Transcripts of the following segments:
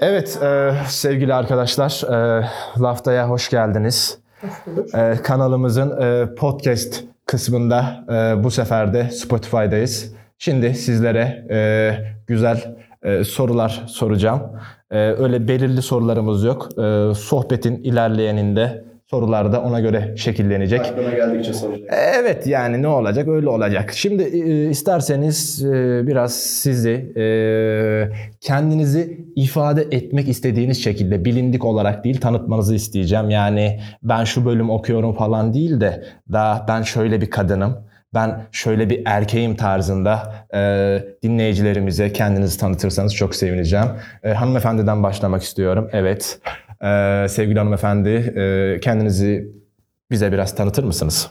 Evet e, sevgili arkadaşlar, e, Lafta'ya hoş geldiniz. Hoş bulduk. E, kanalımızın e, podcast kısmında e, bu sefer de Spotify'dayız. Şimdi sizlere e, güzel e, sorular soracağım. E, öyle belirli sorularımız yok. E, sohbetin ilerleyeninde sorular da ona göre şekillenecek. Aklına geldikçe soracağım. Evet yani ne olacak öyle olacak. Şimdi e, isterseniz e, biraz sizi e, kendinizi ifade etmek istediğiniz şekilde bilindik olarak değil tanıtmanızı isteyeceğim. Yani ben şu bölüm okuyorum falan değil de daha ben şöyle bir kadınım. Ben şöyle bir erkeğim tarzında e, dinleyicilerimize kendinizi tanıtırsanız çok sevineceğim. E, hanımefendiden başlamak istiyorum. Evet. E, sevgili hanımefendi e, kendinizi bize biraz tanıtır mısınız?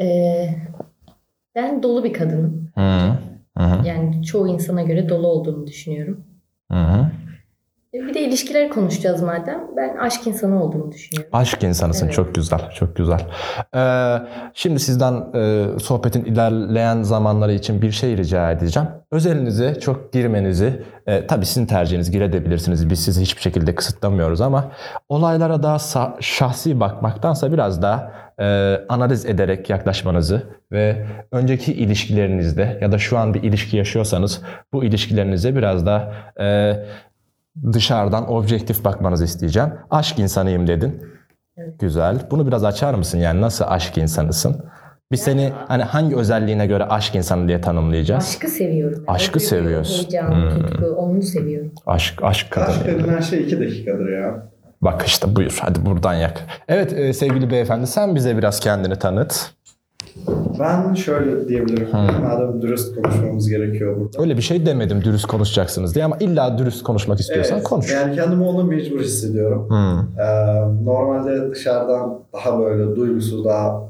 Ee, ben dolu bir kadınım. Hı hı. Yani çoğu insana göre dolu olduğumu düşünüyorum. Hı hı. E, Bir de ilişkiler konuşacağız madem. Ben aşk insanı olduğumu düşünüyorum. Aşk insanısın. Evet. Çok güzel. Çok güzel. Ee, şimdi sizden e, sohbetin ilerleyen zamanları için bir şey rica edeceğim. Özelinize çok girmenizi, e, tabii sizin tercihiniz girebilirsiniz. Biz sizi hiçbir şekilde kısıtlamıyoruz ama olaylara daha şahsi bakmaktansa biraz daha e, analiz ederek yaklaşmanızı ve önceki ilişkilerinizde ya da şu an bir ilişki yaşıyorsanız bu ilişkilerinize biraz daha e, dışarıdan objektif bakmanızı isteyeceğim. Aşk insanıyım dedin. Evet. Güzel. Bunu biraz açar mısın? Yani nasıl aşk insanısın? Biz seni hani hangi özelliğine göre aşk insanı diye tanımlayacağız? Aşkı seviyorum. Yani. Aşkı duygu, seviyorsun. Heyecan, Hmm. tutku, onu seviyorum. Aşk, aşk kadını. Aşk denilen şey iki dakikadır ya. Bak işte buyur. Hadi buradan yak. Evet e, sevgili beyefendi sen bize biraz kendini tanıt. Ben şöyle diyebilirim. Madem dürüst konuşmamız gerekiyor burada. Öyle bir şey demedim dürüst konuşacaksınız diye ama illa dürüst konuşmak istiyorsan Evet, konuş. Yani kendimi ona mecbur hissediyorum. Hmm. Ee, normalde dışarıdan daha böyle duygusuz, daha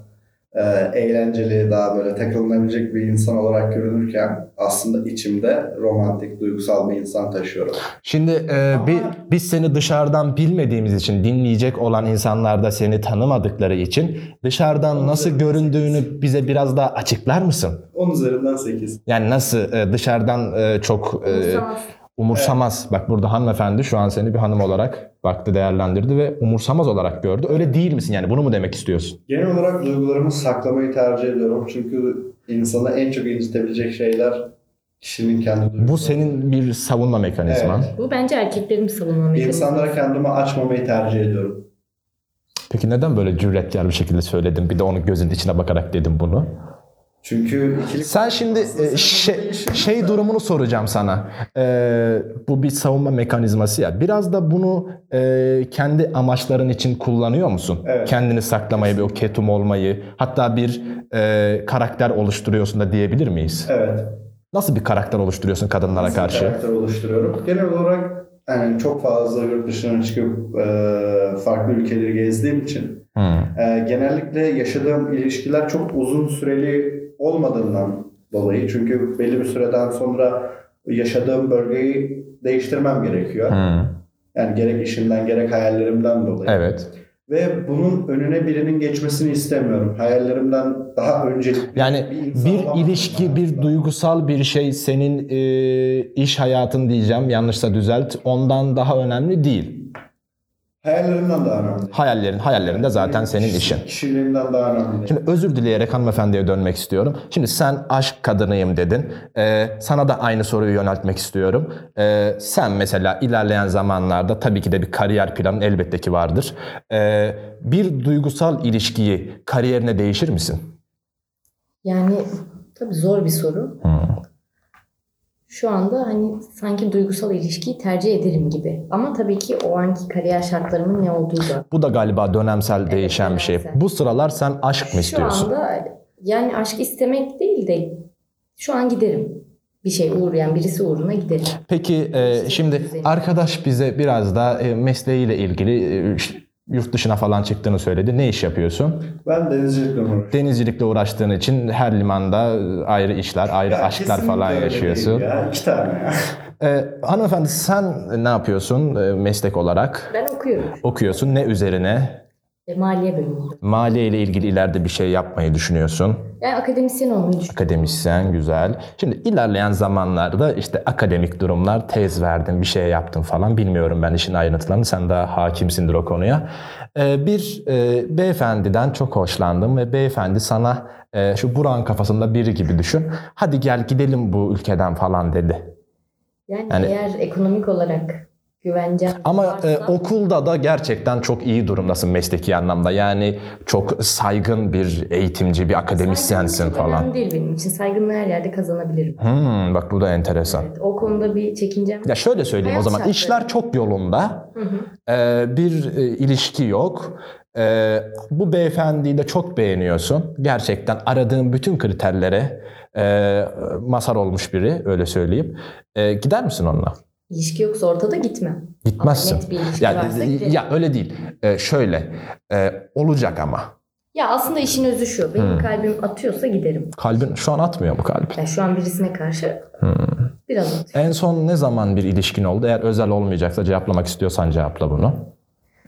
e, eğlenceli, daha böyle takılınabilecek bir insan olarak görünürken aslında içimde romantik, duygusal bir insan taşıyorum. Şimdi e, Ama- bi- biz seni dışarıdan bilmediğimiz için dinleyecek olan insanlar da seni tanımadıkları için dışarıdan nasıl göründüğünü bize biraz daha açıklar mısın? 10 üzerinden 8. Yani nasıl e, dışarıdan e, çok e, Umursamaz. umursamaz. Bak burada hanımefendi şu an seni bir hanım olarak baktı değerlendirdi ve umursamaz olarak gördü. Öyle değil misin yani bunu mu demek istiyorsun? Genel olarak duygularımı saklamayı tercih ediyorum. Çünkü insanı en çok incitebilecek şeyler kişinin kendi duyguları. Bu senin bir savunma mekanizman. Evet. Bu bence erkeklerin bir savunma mekanizması. İnsanlara kendimi açmamayı tercih ediyorum. Peki neden böyle cüretkar bir şekilde söyledin? Bir de onun gözünün içine bakarak dedim bunu. Çünkü. Sen şimdi e, şey, şey durumunu soracağım sana. E, bu bir savunma mekanizması ya. Biraz da bunu e, kendi amaçların için kullanıyor musun? Evet. Kendini saklamayı, bir o ketum olmayı, hatta bir e, karakter oluşturuyorsun da diyebilir miyiz? Evet. Nasıl bir karakter oluşturuyorsun kadınlara Nasıl karşı? karakter oluşturuyorum. Genel olarak yani çok fazla yurt dışına çıkıp e, farklı ülkeleri gezdiğim için Hmm. e, genellikle yaşadığım ilişkiler çok uzun süreli olmadığından dolayı çünkü belli bir süreden sonra yaşadığım bölgeyi değiştirmem gerekiyor. Hmm. Yani gerek işimden gerek hayallerimden dolayı. Evet. Ve bunun önüne birinin geçmesini istemiyorum. Hayallerimden daha öncelikli Yani bir olamam ilişki, bir duygusal bir şey senin e, iş hayatın diyeceğim. Yanlışsa düzelt. Ondan daha önemli değil. Hayallerimden daha önemli. Hayallerin, hayallerin de zaten senin işin. Kişiliğimden daha önemli. Şimdi özür dileyerek hanımefendiye dönmek istiyorum. Şimdi sen aşk kadınıyım dedin. Ee, sana da aynı soruyu yöneltmek istiyorum. Ee, sen mesela ilerleyen zamanlarda tabii ki de bir kariyer planın elbette ki vardır. Ee, bir duygusal ilişkiyi kariyerine değişir misin? Yani tabii zor bir soru. Şu anda hani sanki duygusal ilişkiyi tercih ederim gibi. Ama tabii ki o anki kariyer şartlarımın ne olduğu da. Bu da galiba dönemsel değişen bir şey. dönemsel. Bu sıralar sen aşk mı Şu istiyorsun? anda yani aşk istemek değil de şu an giderim. Bir şey uğur yani birisi uğruna giderim. Peki e, şimdi arkadaş bize biraz da e, mesleğiyle ilgili e, yurt dışına falan çıktığını söyledi. Ne iş yapıyorsun? Ben denizcilikle uğraşıyorum. Denizcilikle uğraştığın için her limanda ayrı işler, ayrı Ya aşklar falan öyle yaşıyorsun. değil Ya. İki tane ya. Ee, hanımefendi sen ne yapıyorsun e, meslek olarak? Ben okuyorum. Okuyorsun ne üzerine? Maliye bölümünde. Maliye ile ilgili ileride bir şey yapmayı düşünüyorsun. Yani akademisyen olmayı düşünüyorum. Akademisyen güzel. Şimdi ilerleyen zamanlarda işte akademik durumlar, tez verdin, bir şey yaptın falan bilmiyorum ben işin ayrıntılarını. Sen daha hakimsindir o konuya. Ee, bir e, beyefendiden çok hoşlandım ve beyefendi sana e, şu Burak'ın kafasında biri gibi düşün. Hadi gel gidelim bu ülkeden falan dedi. Yani, Yani- eğer ekonomik olarak güvencem Ama varsa, e, okulda da gerçekten çok iyi durumdasın mesleki anlamda. Yani çok saygın bir eğitimci, bir akademisyensin falan. önemli değil benim için. Saygınlığı her yerde kazanabilirim. Hmm, bak bu da enteresan. Evet, o konuda bir çekincem. Ya şöyle söyleyeyim o Hayat zaman. şartları. işler çok yolunda. Hı hı. Ee, bir e, ilişki yok. Ee, bu beyefendiyi de çok beğeniyorsun. Gerçekten aradığın bütün kriterlere e, mazhar olmuş biri öyle söyleyeyim. Ee, gider misin onunla? İlişki yoksa ortada gitmem. Gitmezsin. Ama net bir ilişki Ya, varsa giderim. ya öyle değil. Ee, şöyle e, olacak ama. Ya aslında işin özü şu. Benim Hmm. kalbim atıyorsa giderim. Kalbin şu an atmıyor mu kalbin? Yani şu an birisine karşı Hmm. biraz atıyor. En son ne zaman bir ilişkin oldu? Eğer özel olmayacaksa cevaplamak istiyorsan cevapla bunu.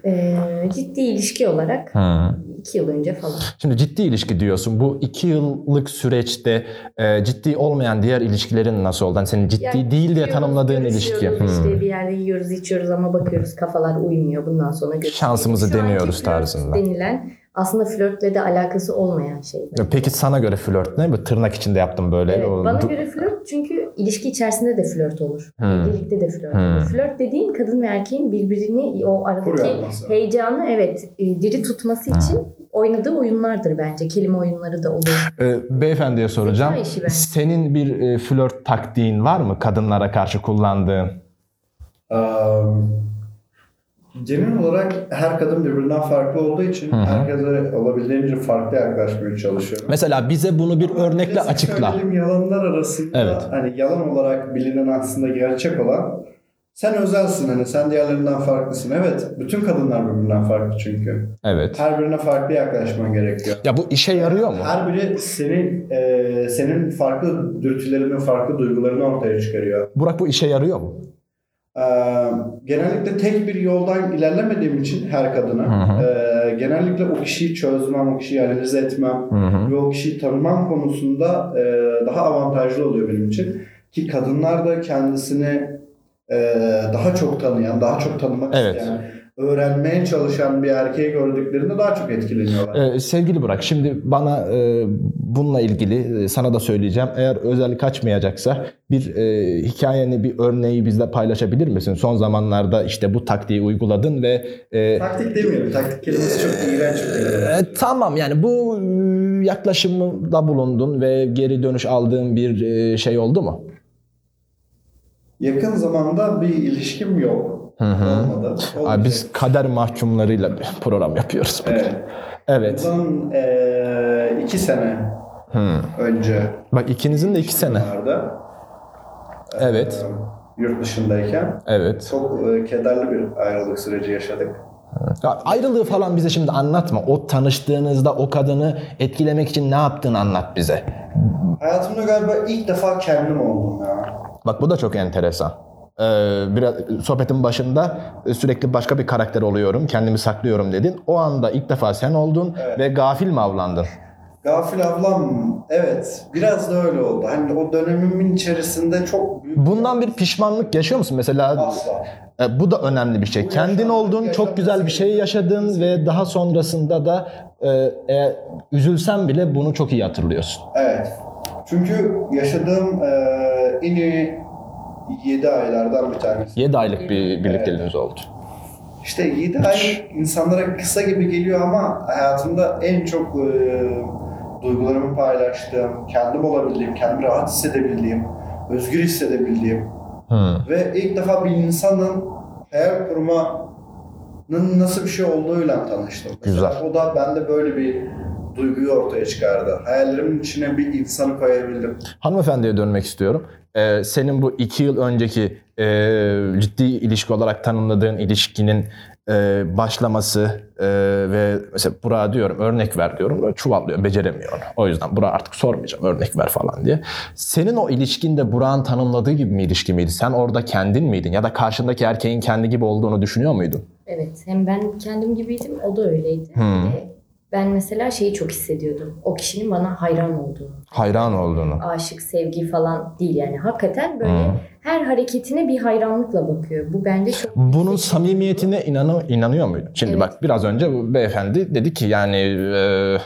Ee, ciddi ilişki olarak Hmm. İki yıl önce falan. Şimdi ciddi ilişki diyorsun. Bu iki yıllık süreçte e, ciddi olmayan diğer ilişkilerin nasıl oldu? Hani senin ciddi Yani değil diye tanımladığın ilişki. Hmm. işte bir yerde yiyoruz içiyoruz ama bakıyoruz kafalar uymuyor. Bundan sonra görüşürüz. Şansımızı Şu deniyoruz tarzında. denilen aslında flörtle de alakası olmayan şeyler. Peki sana göre flört ne? Bu tırnak içinde yaptım böyle. Evet, O- bana du- göre flört çünkü ilişki içerisinde de flört olur. Hmm. Evlilikte de flört Hmm. olur. Flört dediğin kadın ve erkeğin birbirini o aradaki heyecanı evet e, diri tutması Hmm. için oynadığı oyunlardır bence. Kelime oyunları da olur. E, beyefendiye soracağım. Senin bir e, flört taktiğin var mı kadınlara karşı kullandığın? Um, genel olarak her kadın birbirinden farklı olduğu için Hı hı. herkese olabildiğince farklı yaklaşmaya çalışıyorum. Mesela bize bunu bir örnekle Klasik açıkla. yalanlar arasında Evet. hani yalan olarak bilinen aslında gerçek olan sen özelsin hani sen diğerlerinden farklısın. Evet bütün kadınlar birbirinden farklı çünkü. Evet. Her birine farklı yaklaşman gerekiyor. Ya bu işe yarıyor mu? Her biri senin e, senin farklı dürtülerini, farklı duygularını ortaya çıkarıyor. Burak bu işe yarıyor mu? Ee, genellikle tek bir yoldan ilerlemediğim için her kadına Hı hı. e, genellikle o kişiyi çözmem, o kişiyi analiz etmem Hı hı. ve o kişiyi tanımam konusunda e, daha avantajlı oluyor benim için. Ki kadınlar da kendisini e, daha çok tanıyan, daha çok tanımak Evet. isteyen, öğrenmeye çalışan bir erkeği gördüklerinde daha çok etkileniyorlar. Ee, sevgili Burak, şimdi bana e, bununla ilgili e, sana da söyleyeceğim. Eğer özel kaçmayacaksa bir e, hikayeni, bir örneği bizle paylaşabilir misin? Son zamanlarda işte bu taktiği uyguladın ve e, Taktik demeyelim. Taktik kelimesi çok iğrenç bir kelime. e, tamam yani bu e, yaklaşımda bulundun ve geri dönüş aldığın bir e, şey oldu mu? Yakın zamanda bir ilişkim yok. Hı hı. Olmadı. Abi biz kader mahkumlarıyla bir program yapıyoruz. bugün. Evet. Evet. Bundan eee, iki sene Hı. önce Bak ikinizin de iki sene. vardı. Evet. Eee, yurt dışındayken Evet. çok eee, kederli bir ayrılık süreci yaşadık. Ya ayrılığı falan bize şimdi anlatma. O tanıştığınızda o kadını etkilemek için ne yaptığını anlat bize. Hayatımda galiba ilk defa kendim oldum ya. Bak bu da çok enteresan. Ee, biraz sohbetin başında e, sürekli başka bir karakter oluyorum, kendimi saklıyorum dedin. O anda ilk defa sen oldun Evet. ve gafil mi avlandın? Gafil ablam evet biraz da öyle oldu. Hani o dönemimin içerisinde çok büyük Bundan bir pişmanlık yaşıyor musun? Mesela asla. e, bu da önemli bir şey. Bu Kendin oldun, çok güzel bir şey yaşadın ve daha sonrasında da e, e, üzülsen bile bunu çok iyi hatırlıyorsun. Evet. Çünkü yaşadığım eee en iyi 7 aylardan bir tanesi. 7 aylık bir birlikteliğiniz oldu. İşte 7 ay insanlara kısa gibi geliyor ama hayatımda en çok e, duygularımı paylaştığım, kendim olabildiğim, kendimi rahat hissedebildiğim, özgür hissedebildiğim Hı. ve ilk defa bir insanın hayal kurmanın nasıl bir şey olduğuyla tanıştım. Güzel. Mesela o da bende böyle bir duyguyu ortaya çıkardı. Hayallerimin içine bir insanı koyabildim. Hanımefendiye dönmek istiyorum. Ee, senin bu iki yıl önceki e, ciddi ilişki olarak tanımladığın ilişkinin e, başlaması e, ve mesela Burak'a diyorum örnek ver diyorum böyle çuvallıyor beceremiyor. O yüzden Burak'a artık sormayacağım örnek ver falan diye. Senin o ilişkin de Burak'ın tanımladığı gibi mi ilişki miydi? Sen orada kendin miydin ya da karşındaki erkeğin kendi gibi olduğunu düşünüyor muydun? Evet. Hem ben kendim gibiydim, o da öyleydi. Hmm. Ben mesela şeyi çok hissediyordum. O kişinin bana hayran olduğunu. Hayran olduğunu. Aşık, sevgi falan değil yani. Hakikaten böyle Hmm. her hareketine bir hayranlıkla bakıyor. Bu bence çok... Bunun samimiyetine inanı, inanıyor muydu? Şimdi Evet. bak biraz önce bu beyefendi dedi ki yani e,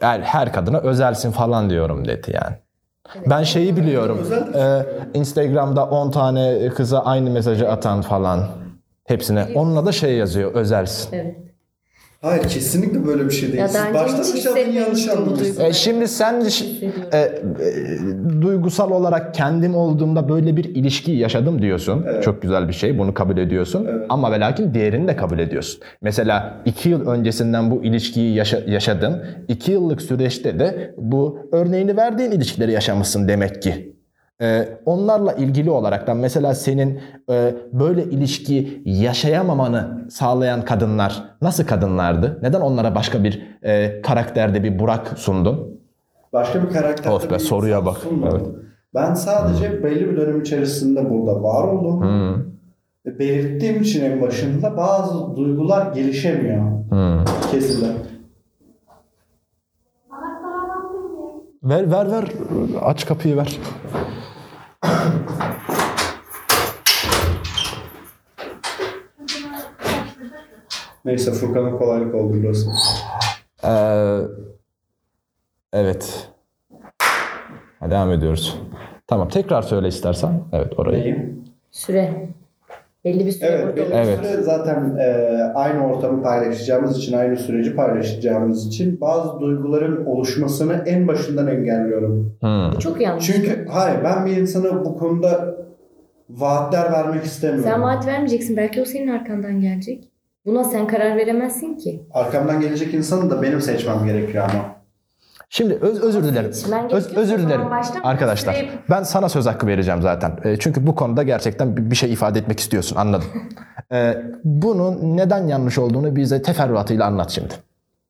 her, her kadına özelsin falan diyorum dedi yani. Evet. Ben şeyi biliyorum. E, Instagram'da 10 tane kıza aynı mesajı atan falan. Hepsine. Onunla da şey yazıyor özelsin. Evet. Hayır kesinlikle böyle bir şey değil. Ya Siz baştan hiç aşağıdan yanlış anlamışsınız. E, şimdi sen e, e, duygusal olarak kendim olduğumda böyle bir ilişki yaşadım diyorsun. Evet. Çok güzel bir şey. Bunu kabul ediyorsun. Evet. Ama ve lakin diğerini de kabul ediyorsun. Mesela iki yıl öncesinden bu ilişkiyi yaşa- yaşadın. İki yıllık süreçte de bu örneğini verdiğin ilişkileri yaşamışsın demek ki. E, onlarla ilgili olaraktan mesela senin e, böyle ilişki yaşayamamanı sağlayan kadınlar nasıl kadınlardı? Neden onlara başka bir e, karakterde bir Burak sundun? Başka bir karakter. Of be, soruya bak. Evet. Ben sadece belli bir dönem içerisinde burada var oldum. Hmm. Ve belirttiğim için en başında bazı duygular gelişemiyor Hmm. kesinlikle. Ver ver ver aç kapıyı ver. Neyse Furkan'a kolaylık oldu burası. Ee, evet. Ha, devam ediyoruz. Tamam tekrar söyle istersen. Evet orayı. Süre. Belli bir süre Evet, burada belli Evet. süre zaten e, aynı ortamı paylaşacağımız için, aynı süreci paylaşacağımız için bazı duyguların oluşmasını en başından engelliyorum. Hmm. Bu çok yanlış. Çünkü hayır ben bir insana bu konuda vaatler vermek istemiyorum. Sen vaat vermeyeceksin. Belki o senin arkandan gelecek. Buna sen karar veremezsin ki. Arkamdan gelecek insanı da benim seçmem gerekiyor ama. Şimdi öz, özür dilerim. Öz, özür dilerim arkadaşlar. Ben sana söz hakkı vereceğim zaten. E, çünkü bu konuda gerçekten bir şey ifade etmek istiyorsun anladım. E, bunun neden yanlış olduğunu bize teferruatıyla anlat şimdi.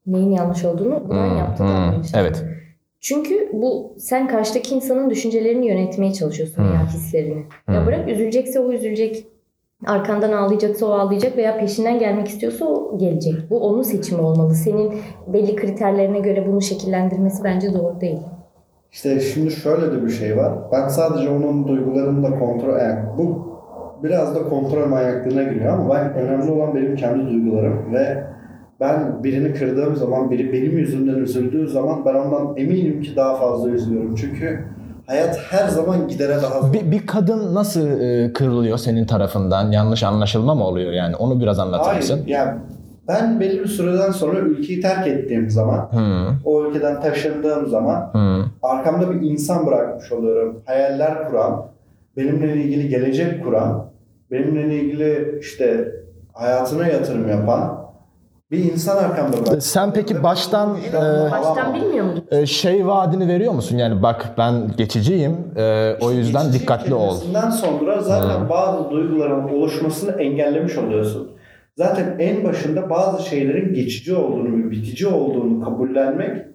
Neyin yanlış olduğunu bundan Hmm, yaptı hmm, evet. Çünkü bu sen karşıdaki insanın düşüncelerini yönetmeye çalışıyorsun Hmm. veya hislerini. Ya Hmm. bırak üzülecekse o üzülecek. Arkandan ağlayacaksa o ağlayacak veya peşinden gelmek istiyorsa o gelecek. Bu onun seçimi olmalı. Senin belli kriterlerine göre bunu şekillendirmesi bence doğru değil. İşte şimdi şöyle de bir şey var. Ben sadece onun duygularını da kontrol... Yani bu biraz da kontrol manyaklığına giriyor ama ben önemli olan benim kendi duygularım ve ben birini kırdığım zaman, biri benim yüzümden üzüldüğü zaman ben ondan eminim ki daha fazla üzülüyorum. Çünkü hayat her zaman gidere daha zor. Bir, bir kadın nasıl e, kırılıyor senin tarafından? Yanlış anlaşılma mı oluyor yani? Onu biraz anlatır mısın? Hayır, yani ben belli bir süreden sonra ülkeyi terk ettiğim zaman, Hmm, o ülkeden taşındığım zaman hmm, arkamda bir insan bırakmış oluyorum. Hayaller kuran, benimle ilgili gelecek kuran, benimle ilgili işte hayatına yatırım yapan bir insan arkamda bırakmış. Sen peki baştan e, Baştan bilmiyor muydun? e, şey vaadini veriyor musun? Yani bak ben geçiciyim e, o yüzden Geçici dikkatli ol. kelimesinden sonra zaten bazı duyguların oluşmasını engellemiş oluyorsun. Zaten en başında bazı şeylerin geçici olduğunu ve bitici olduğunu kabullenmek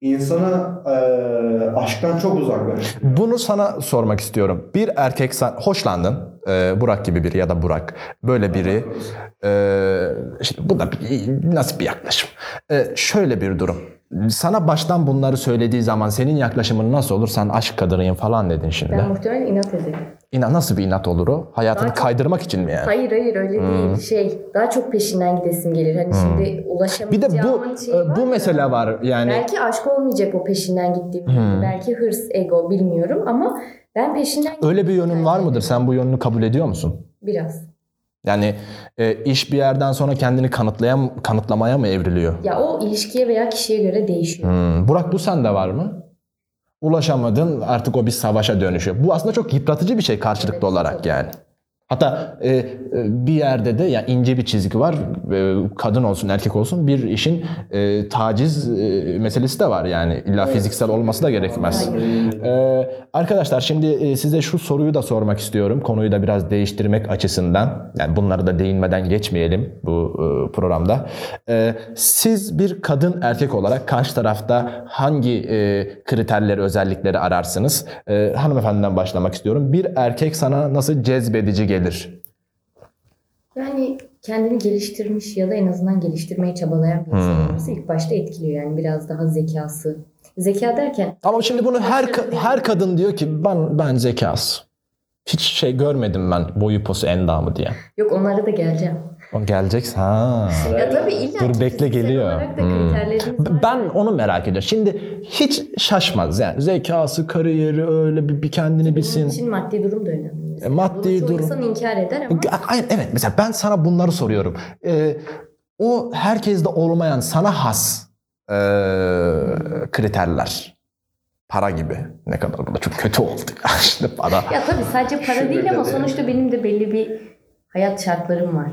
insana eee, aşktan çok uzaklaştırıyor. Bunu sana sormak istiyorum. Bir erkek sen hoşlandın. E, Burak gibi biri ya da Burak. Böyle biri. e, şimdi bu da bir, nasıl bir yaklaşım? E, şöyle bir durum. Sana baştan bunları söylediği zaman senin yaklaşımın nasıl olur? Sen aşk kadınıyım falan dedin şimdi. Ben muhtemelen inat ederim. İnan nasıl bir inat olur o? Hayatını Daha çok- kaydırmak için mi yani? Hayır hayır öyle Hmm. değil. Şey daha çok peşinden gidesim gelir. Hani şimdi Bir de bu var bu ya. mesele var yani. Belki aşk olmayacak o peşinden gittiğim. Hmm. Belki hırs, ego bilmiyorum ama ben peşinden Öyle bir yönün var mıdır? Sen bu yönünü kabul ediyor musun? Biraz. Yani e, iş bir yerden sonra kendini kanıtlayam kanıtlamaya mı evriliyor? Ya o ilişkiye veya kişiye göre değişiyor. Hmm. Burak bu sende var mı? Ulaşamadın artık o bir savaşa dönüşüyor. Bu aslında çok yıpratıcı bir şey karşılıklı Evet, olarak çok. yani. Hatta e, e, bir yerde de ya ince bir çizgi var. E, kadın olsun erkek olsun bir işin e, taciz e, meselesi de var yani. İlla fiziksel olması da gerekmez. Ee, arkadaşlar şimdi e, size şu soruyu da sormak istiyorum. Konuyu da biraz değiştirmek açısından. Yani bunları da değinmeden geçmeyelim bu e, programda. Ee, siz bir kadın erkek olarak karşı tarafta hangi e, kriterleri, özellikleri ararsınız? Ee, hanımefendiden başlamak istiyorum. Bir erkek sana nasıl cezbedici gelir? Yani kendini geliştirmiş ya da en azından geliştirmeye çabalayan bir insan Hmm. ilk başta etkiliyor. Yani biraz daha zekası. Zeka derken Ama şimdi bunu her her kadın diyor ki ben ben zekası. Hiç şey görmedim ben boyu posu endamı diye. yok onlara da geleceğim. O geleceksin ha. Ya tabii illa Dur, bekle, geliyor. Hmm. var. Ben onu merak ediyorum. Şimdi hiç şaşmaz yani zekası, kariyeri öyle bir, bir kendini Bunun bilsin. için maddi durum da önemli. E, maddi Bunu durum. insan inkar eder ama Aynen evet mesela ben sana bunları soruyorum. Ee, o herkeste olmayan sana has ee, kriterler. Para gibi. Ne kadar burada çok kötü oldu işte para. ya tabii sadece para Şükür değil ama dedi. sonuçta benim de belli bir hayat şartlarım var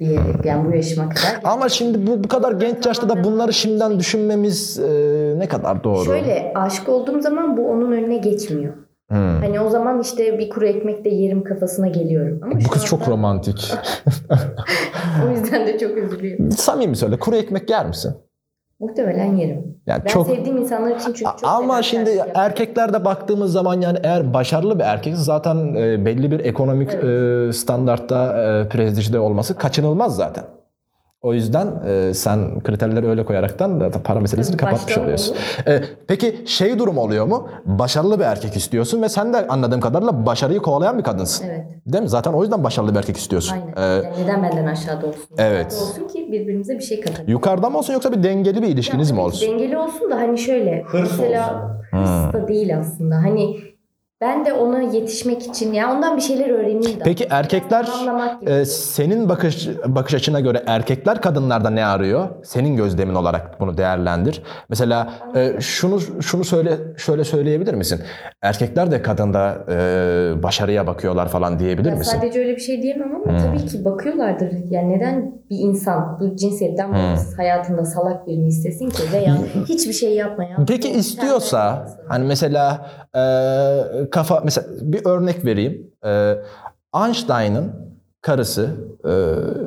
diyerek yani bu yaşıma kadar. Ama şimdi bu, bu kadar genç yaşta da bunları şimdiden düşünmemiz ee, ne kadar doğru? Şöyle aşık olduğum zaman bu onun önüne geçmiyor. Hmm. Hani o zaman işte bir kuru ekmek de yerim kafasına geliyorum. Ama Bu kız çok anda- romantik. O yüzden de çok üzülüyorum. Samimi söyle kuru ekmek yer misin? Muhtemelen yerim. Yani Ben çok sevdiğim insanlar için çünkü çok Ama şimdi yapıyorum. erkeklerde baktığımız zaman yani eğer başarılı bir erkek zaten e, belli bir ekonomik e, standartta e, prestijde olması kaçınılmaz zaten. O yüzden e, sen kriterleri öyle koyaraktan da para meselesini Tabii, kapatmış oluyorsun. E, peki şey durum oluyor mu? Başarılı bir erkek istiyorsun ve sen de anladığım kadarıyla başarıyı kovalayan bir kadınsın. Evet. Değil mi? Zaten o yüzden başarılı bir erkek istiyorsun. Aynen. E, Yani neden benden aşağıda olsun? Evet. Yukarıda olsun ki birbirimize bir şey katalım. yukarıda mı olsun yoksa bir dengeli bir ilişkiniz mi olsun? Dengeli olsun da hani şöyle. Hırs mesela hırs da değil aslında. Hani ben de ona yetişmek için ya ondan bir şeyler öğreneyim de. Peki erkekler e, senin bakış bakış açına göre erkekler kadınlarda ne arıyor? Senin gözlemin olarak bunu değerlendir. Mesela e, şunu şunu söyle şöyle söyleyebilir misin? Erkekler de kadında e, başarıya bakıyorlar falan diyebilir Ya misin? sadece öyle bir şey diyemem ama tabii ki bakıyorlardır. Yani neden bir insan bu cinsiyetten bağımsız hayatında salak birini istesin ki veya hiçbir şey yapmayan. Peki istiyorsa hani mesela e, kafa mesela bir örnek vereyim. E, Einstein'ın karısı e,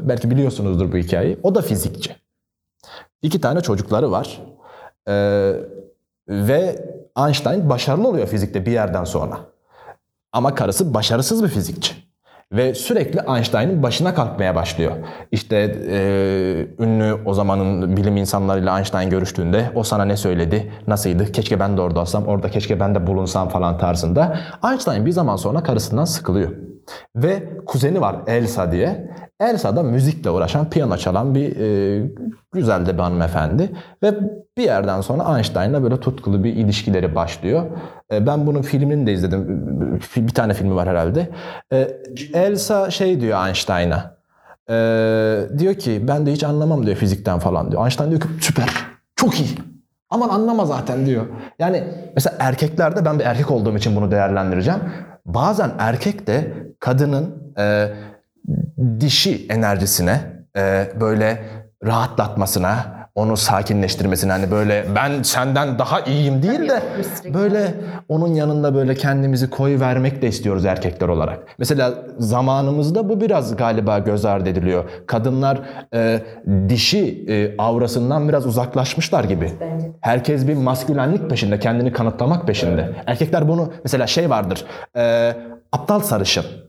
belki biliyorsunuzdur bu hikayeyi. O da fizikçi. İki tane çocukları var. E, ve Einstein başarılı oluyor fizikte bir yerden sonra. Ama karısı başarısız bir fizikçi. Ve sürekli Einstein'ın başına kalkmaya başlıyor. İşte e, ünlü o zamanın bilim insanlarıyla Einstein görüştüğünde o sana ne söyledi, nasıldı, keşke ben de orada olsam, orada keşke ben de bulunsam falan tarzında. Einstein bir zaman sonra karısından sıkılıyor. Ve kuzeni var Elsa diye. Elsa da müzikle uğraşan, piyano çalan bir e, güzel de bir hanımefendi. Ve bir yerden sonra Einstein'la böyle tutkulu bir ilişkileri başlıyor. E, ben bunun filmini de izledim. Bir tane filmi var herhalde. E, Elsa şey diyor Einstein'a. E, diyor ki ben de hiç anlamam diyor fizikten falan diyor. Einstein diyor ki süper, çok iyi. Aman anlama zaten diyor. Yani mesela erkeklerde ben bir erkek olduğum için bunu değerlendireceğim. Bazen erkek de kadının e, dişi enerjisine e, böyle rahatlatmasına, onu sakinleştirmesine hani böyle ben senden daha iyiyim değil de böyle onun yanında böyle kendimizi koy vermek de istiyoruz erkekler olarak. Mesela zamanımızda bu biraz galiba göz ardı ediliyor. Kadınlar e, dişi e, aurasından biraz uzaklaşmışlar gibi. Herkes bir maskülenlik peşinde, kendini kanıtlamak peşinde. Erkekler bunu mesela şey vardır. e, aptal sarışın.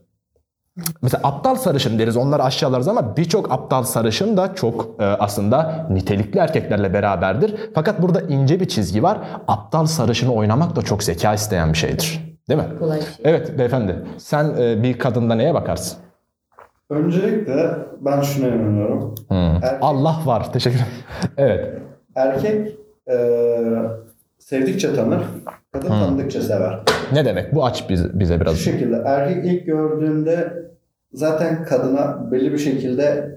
Mesela aptal sarışın deriz onları aşağılarız ama birçok aptal sarışın da çok e, aslında nitelikli erkeklerle beraberdir. Fakat burada ince bir çizgi var. Aptal sarışını oynamak da çok zeka isteyen bir şeydir. Değil mi? Kolay bir şey. Evet beyefendi. Sen e, bir kadında neye bakarsın? Öncelikle ben şuna inanıyorum. Erkek, Allah var. Teşekkür ederim. evet. erkek e, sevdikçe tanır, kadın tanıdıkça sever. Ne demek? Bu aç biz- bize Şu biraz. şekilde erkek ilk gördüğünde zaten kadına belli bir şekilde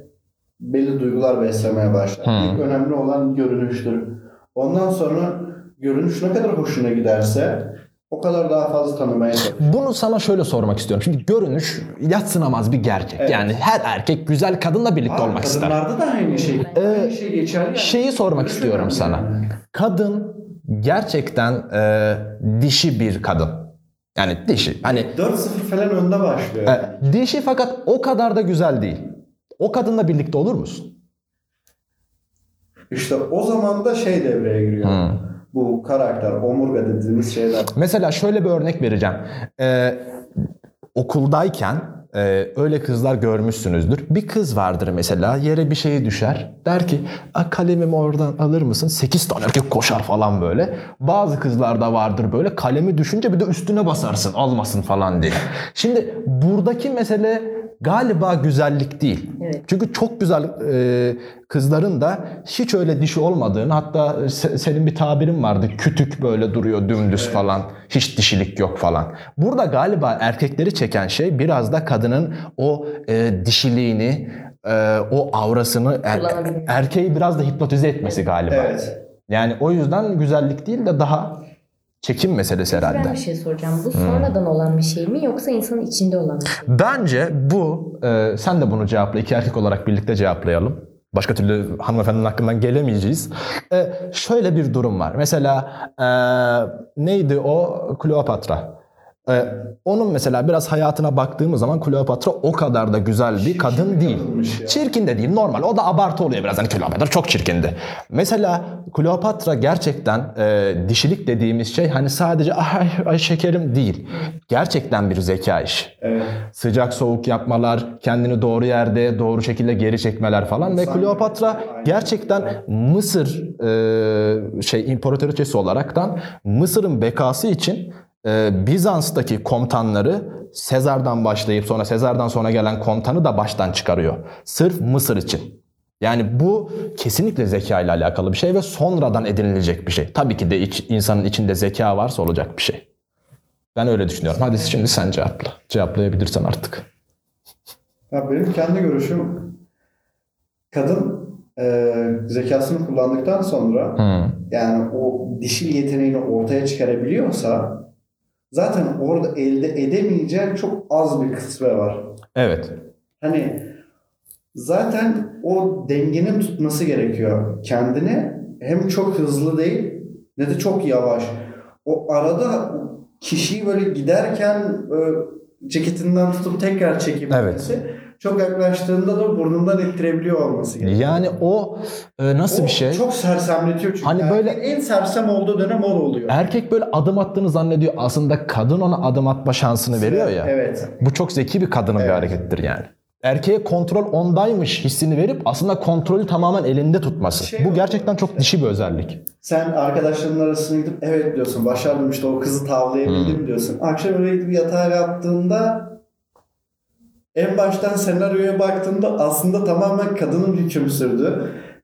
belli duygular beslemeye başlar. Hmm. İlk önemli olan görünüştür. Ondan sonra görünüş ne kadar hoşuna giderse o kadar daha fazla tanımaya çalışır. Bunu sana şöyle sormak istiyorum. Şimdi görünüş yatsınamaz bir gerçek. Evet. Yani her erkek güzel kadınla birlikte Abi, olmak ister. kadınlarda da aynı şey. aynı şey geçerli. yani. Şeyi sormak Görünüş istiyorum sana. yani. Kadın gerçekten e, dişi bir kadın. Yani dişi. Hani 4-0 falan önde başlıyor. e, dişi fakat o kadar da güzel değil. O kadınla birlikte olur musun? İşte o zaman da şey devreye giriyor. Hmm. Bu karakter, omurga dediğimiz şeyler. Mesela şöyle bir örnek vereceğim. Ee, okuldayken Ee, öyle kızlar görmüşsünüzdür. Bir kız vardır mesela yere bir şey düşer. Der ki "A, kalemimi oradan alır mısın? 8 tane erkek koşar falan böyle. Bazı kızlar da vardır böyle kalemi düşünce bir de üstüne basarsın almasın falan diye. Şimdi buradaki mesele galiba güzellik değil. Evet. Çünkü çok güzel e, kızların da hiç öyle dişi olmadığını hatta se- senin bir tabirin vardı kütük böyle duruyor dümdüz falan hiç dişilik yok falan. Burada galiba erkekleri çeken şey biraz da kadının o e, dişiliğini e, o avrasını er- erkeği biraz da hipnotize etmesi galiba. Evet. Yani o yüzden güzellik değil de daha çekim meselesi Ben herhalde. bir şey soracağım. Bu sonradan olan bir şey mi yoksa insanın içinde olan bir şey mi? Bence bu, e, sen de bunu cevapla, iki erkek olarak birlikte cevaplayalım. Başka türlü hanımefendinin hakkından gelemeyeceğiz. E, şöyle bir durum var. Mesela e, neydi o? Kleopatra. E, onun mesela biraz hayatına baktığımız zaman Kleopatra o kadar da güzel bir kadın değil. ya. Çirkin de değil normal. O da abartı oluyor biraz. Hani Kleopatra çok çirkindi. Mesela Kleopatra gerçekten e, dişilik dediğimiz şey hani sadece ay, ay şekerim değil. Gerçekten bir zeka işi Evet. sıcak soğuk yapmalar, kendini doğru yerde doğru şekilde geri çekmeler falan ve Kleopatra gerçekten Mısır e, şey imparatoriçesi olaraktan Mısır'ın bekası için Bizans'taki komutanları Sezar'dan başlayıp sonra Sezar'dan sonra gelen komutanı da baştan çıkarıyor. Sırf Mısır için. Yani bu kesinlikle zeka ile alakalı bir şey ve sonradan edinilecek bir şey. Tabii ki de iç, insanın içinde zeka varsa olacak bir şey. Ben öyle düşünüyorum. Hadi şimdi sen cevapla. Cevaplayabilirsen artık. Ya benim kendi görüşüm kadın e, zekasını kullandıktan sonra Hmm. yani o dişil yeteneğini ortaya çıkarabiliyorsa zaten orada elde edemeyeceği çok az bir kısmı var. Evet. Hani zaten o dengenin tutması gerekiyor. Kendini hem çok hızlı değil ne de çok yavaş. O arada kişiyi böyle giderken böyle ceketinden tutup tekrar çekebilmesi çok yaklaştığında da burnundan ittirebiliyor olması gerekiyor. Yani o e, nasıl O bir şey? Çok sersemletiyor çünkü. Hani böyle- en sersem olduğu dönem o oluyor. Erkek böyle adım attığını zannediyor. Aslında kadın ona adım atma şansını veriyor ya. Evet. Bu çok zeki bir kadının bir Evet. harekettir yani. Erkeğe kontrol ondaymış hissini verip aslında kontrolü tamamen elinde tutması. Şey Bu gerçekten çok dişi bir özellik. Sen arkadaşlarının arasına gidip evet diyorsun başardım işte o kızı tavlayabildim Hmm. diyorsun. Akşam öyle gidip yatağa yattığında en baştan senaryoya baktığında aslında tamamen kadının hüküm sürdü.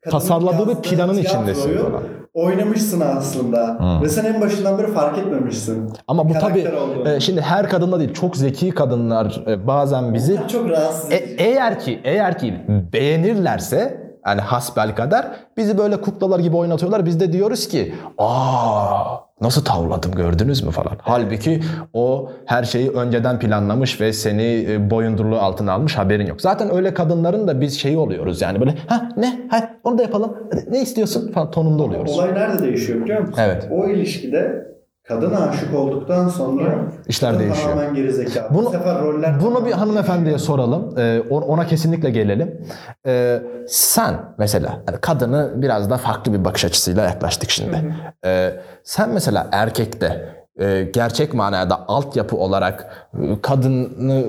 Kadının Tasarladığı bir planın içindesin falan. Oynamışsın aslında. Hmm. Ve sen en başından beri fark etmemişsin. Ama bu olduğunu. e, şimdi her kadında değil çok zeki kadınlar e, bazen bizi çok rahatsız E- eğer ki eğer ki beğenirlerse yani hasbel kadar bizi böyle kuklalar gibi oynatıyorlar. Biz de diyoruz ki aa nasıl tavladım gördünüz mü falan. Halbuki o her şeyi önceden planlamış ve seni e, boyundurluğu altına almış haberin yok. Zaten öyle kadınların da biz şeyi oluyoruz yani böyle ha ne ha onu da yapalım ne istiyorsun falan tonunda oluyoruz. Olay nerede değişiyor biliyor musun? Evet. O ilişkide kadın aşık olduktan sonra İşler kadın değişiyor. tamamen gerizekalı. Bunu- Bu sefer roller Bunu bir hanımefendiye soralım. Ee, ona kesinlikle gelelim. Ee, sen mesela hani kadını biraz da farklı bir bakış açısıyla yaklaştık şimdi. Ee, sen mesela erkekte e, gerçek manada altyapı olarak e, kadını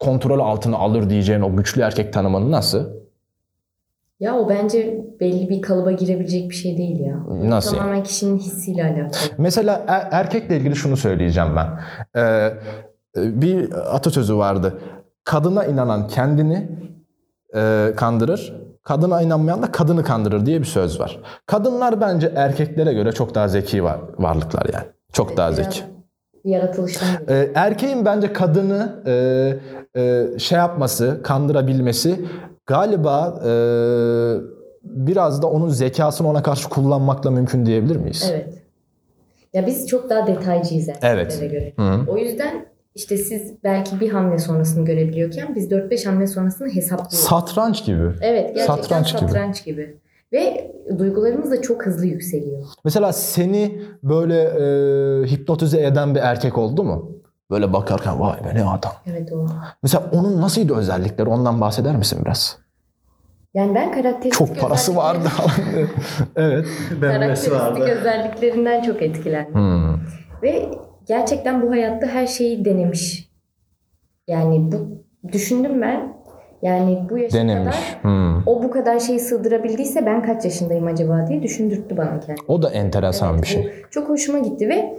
kontrol altına alır diyeceğin o güçlü erkek tanımını nasıl? Ya o bence belli bir kalıba girebilecek bir şey değil ya. Nasıl? Tamamen kişinin hissiyle alakalı. Mesela er- erkekle ilgili şunu söyleyeceğim ben. Ee, bir atasözü vardı. Kadına inanan kendini e, kandırır, kadına inanmayan da kadını kandırır diye bir söz var. Kadınlar bence erkeklere göre çok daha zeki var, varlıklar yani. Çok daha zeki. Yaratılıştan. Ee, erkeğin bence kadını e, e, şey yapması, kandırabilmesi galiba e, biraz da onun zekasını ona karşı kullanmakla mümkün diyebilir miyiz? Evet. Ya biz çok daha detaycıyız erkeklere Evet. göre. Hı hı. O yüzden işte siz belki bir hamle sonrasını görebiliyorken biz 4-5 hamle sonrasını hesaplıyoruz. Satranç gibi. evet gerçekten satranç satranç, gibi. gibi. Ve duygularımız da çok hızlı yükseliyor. Mesela seni böyle e, hipnotize eden bir erkek oldu mu? Böyle bakarken vay be ne adam. Evet o. Mesela onun nasıldı özellikleri ondan bahseder misin biraz? Yani ben karakteristik Çok parası vardı falan. evet. Memesi vardı. Karakteristik özelliklerinden çok etkilendim. Hmm. Ve gerçekten bu hayatta her şeyi denemiş. Yani bu düşündüm ben. Yani bu yaşa Denemiş. kadar Hmm. o bu kadar şeyi sığdırabildiyse ben kaç yaşındayım acaba diye düşündürttü bana kendimi. O da enteresan Evet, bir şey. çok hoşuma gitti ve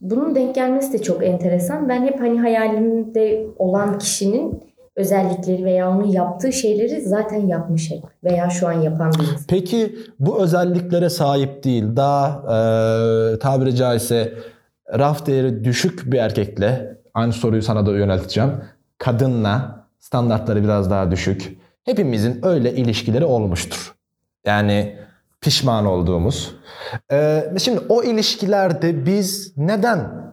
bunun denk gelmesi de çok enteresan. Ben hep hani hayalimde olan kişinin özellikleri veya onun yaptığı şeyleri zaten yapmış veya şu an yapan bir insan. Peki bu özelliklere sahip değil, daha e, tabiri caizse raf değeri düşük bir erkekle, aynı soruyu sana da yönelteceğim, kadınla standartları biraz daha düşük. Hepimizin öyle ilişkileri olmuştur. Yani pişman olduğumuz. E, şimdi o ilişkilerde biz neden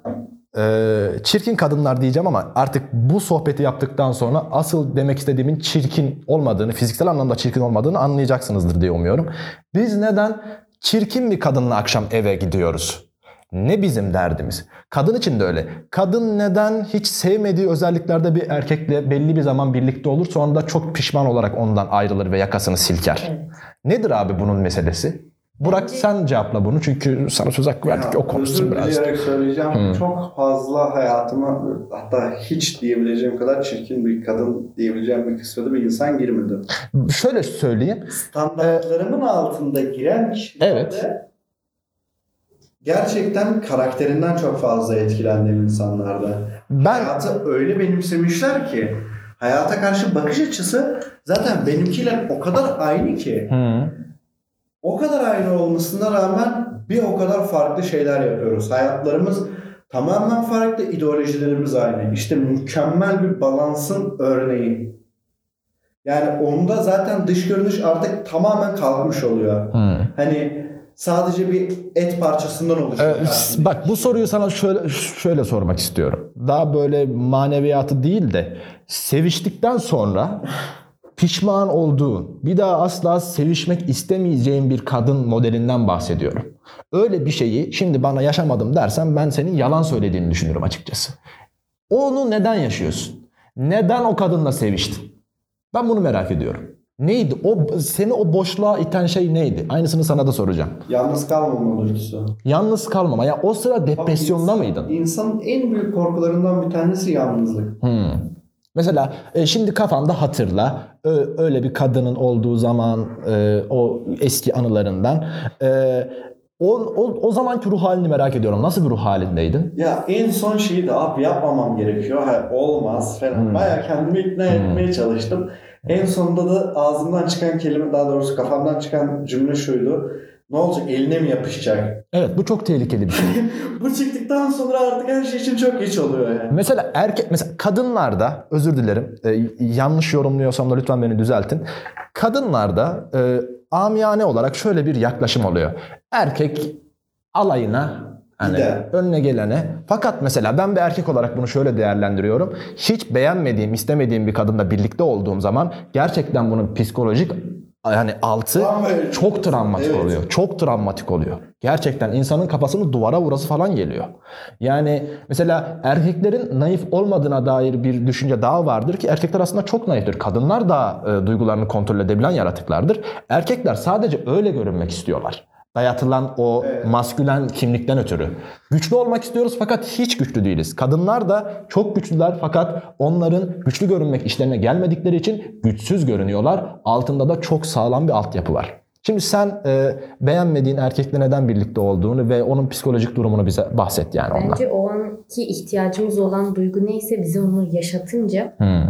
e, çirkin kadınlar diyeceğim ama artık bu sohbeti yaptıktan sonra asıl demek istediğimin çirkin olmadığını, fiziksel anlamda çirkin olmadığını anlayacaksınızdır diye umuyorum. Biz neden çirkin bir kadınla akşam eve gidiyoruz? Ne bizim derdimiz? Kadın için de öyle. Kadın neden hiç sevmediği özelliklerde bir erkekle belli bir zaman birlikte olur sonra da çok pişman olarak ondan ayrılır ve yakasını silker? Evet. Nedir abi bunun meselesi? Burak Bence- sen cevapla bunu çünkü sana söz hakkı verdik Ya, o konuşsun özür biraz. dileyerek söyleyeceğim. Hı. Çok fazla hayatıma hatta hiç diyebileceğim kadar çirkin bir kadın diyebileceğim bir kısmında bir insan girmedi. Şöyle söyleyeyim. Standartlarımın altında giren kişilerde Evet. Gerçekten karakterinden çok fazla etkilendiğim insanlardı. Ben Hayatı öyle benimsemişler ki hayata karşı bakış açısı zaten benimkiyle o kadar aynı ki. Hı. O kadar aynı olmasına rağmen bir o kadar farklı şeyler yapıyoruz. Hayatlarımız tamamen farklı, ideolojilerimiz aynı. İşte mükemmel bir balansın örneği. Yani onda zaten dış görünüş artık tamamen kalkmış oluyor. Hı. Hani sadece bir et parçasından oluşuyor. Ee, bak bu soruyu sana şöyle şöyle sormak istiyorum. Daha böyle maneviyatı değil de seviştikten sonra pişman olduğun, bir daha asla sevişmek istemeyeceğin bir kadın modelinden bahsediyorum. Öyle bir şeyi şimdi bana yaşamadım dersen ben senin yalan söylediğini düşünüyorum açıkçası. Onu neden yaşıyorsun? Neden o kadınla seviştin? Ben bunu merak ediyorum. Neydi? O seni o boşluğa iten şey neydi? Aynısını sana da soracağım. Yalnız kalmama duygusu. Yalnız kalmama. Ya o sıra depresyonda İnsan- mıydın? İnsanın en büyük korkularından bir tanesi yalnızlık. Hmm. Mesela e, şimdi kafanda hatırla Ö- öyle bir kadının olduğu zaman e, o eski anılarından e, o, o, o zamanki ruh halini merak ediyorum. Nasıl bir ruh halindeydin? Ya en son şeyi de abi yapmamam gerekiyor. Ha, olmaz falan. Hmm. Bayağı kendimi ikna etmeye çalıştım. En sonunda da ağzımdan çıkan kelime daha doğrusu kafamdan çıkan cümle şuydu. Ne olacak eline mi yapışacak? Evet bu çok tehlikeli bir şey. Bu çıktıktan sonra artık her şey için çok geç oluyor yani. mesela erkek mesela kadınlarda özür dilerim e, yanlış yorumluyorsam da lütfen beni düzeltin. Kadınlarda e, amiyane olarak şöyle bir yaklaşım oluyor. Erkek alayına hani önüne gelene. Fakat mesela ben bir erkek olarak bunu şöyle değerlendiriyorum. Hiç beğenmediğim, istemediğim bir kadınla birlikte olduğum zaman gerçekten bunun psikolojik yani altı Travma- çok travmatik Evet. oluyor. Çok travmatik oluyor. Gerçekten insanın kafasını duvara vurası falan geliyor. Yani mesela erkeklerin naif olmadığına dair bir düşünce daha vardır ki erkekler aslında çok naiftir. Kadınlar da e, duygularını kontrol edebilen yaratıklardır. Erkekler sadece öyle görünmek istiyorlar. Dayatılan o Evet. maskülen kimlikten ötürü. Güçlü olmak istiyoruz fakat hiç güçlü değiliz. Kadınlar da çok güçlüler fakat onların güçlü görünmek işlerine gelmedikleri için güçsüz görünüyorlar. Altında da çok sağlam bir altyapı var. Şimdi sen e, beğenmediğin erkekle neden birlikte olduğunu ve onun psikolojik durumunu bize bahset yani ondan. Bence o anki ihtiyacımız olan duygu neyse bize onu yaşatınca Hmm.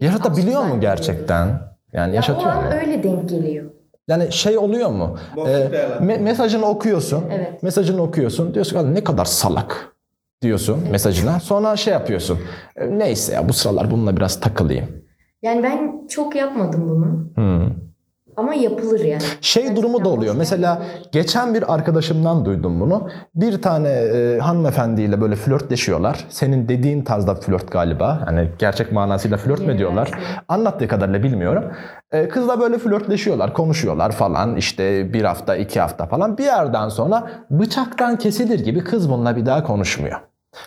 Yaşatabiliyor mu gerçekten? Yani ya o yaşatıyor mu? an öyle denk geliyor. Yani şey oluyor mu? Boşluk değerlendirme. me- mesajını okuyorsun. Evet. Mesajını okuyorsun. Diyorsun ki ne kadar salak diyorsun mesajına. Sonra şey yapıyorsun. "E, Neyse ya bu sıralar bununla biraz takılayım. Yani ben çok yapmadım bunu Hmm. Ama yapılır yani. Şey durumu da oluyor. Mesela geçen bir arkadaşımdan duydum bunu. Bir tane e, hanımefendiyle böyle flörtleşiyorlar. Senin dediğin tarzda flört galiba. Hani gerçek manasıyla flört mü diyorlar? Anlattığı kadarıyla bilmiyorum. E, kızla böyle flörtleşiyorlar, konuşuyorlar falan. İşte bir hafta, iki hafta falan. Bir yerden sonra bıçaktan kesilir gibi kız bununla bir daha konuşmuyor.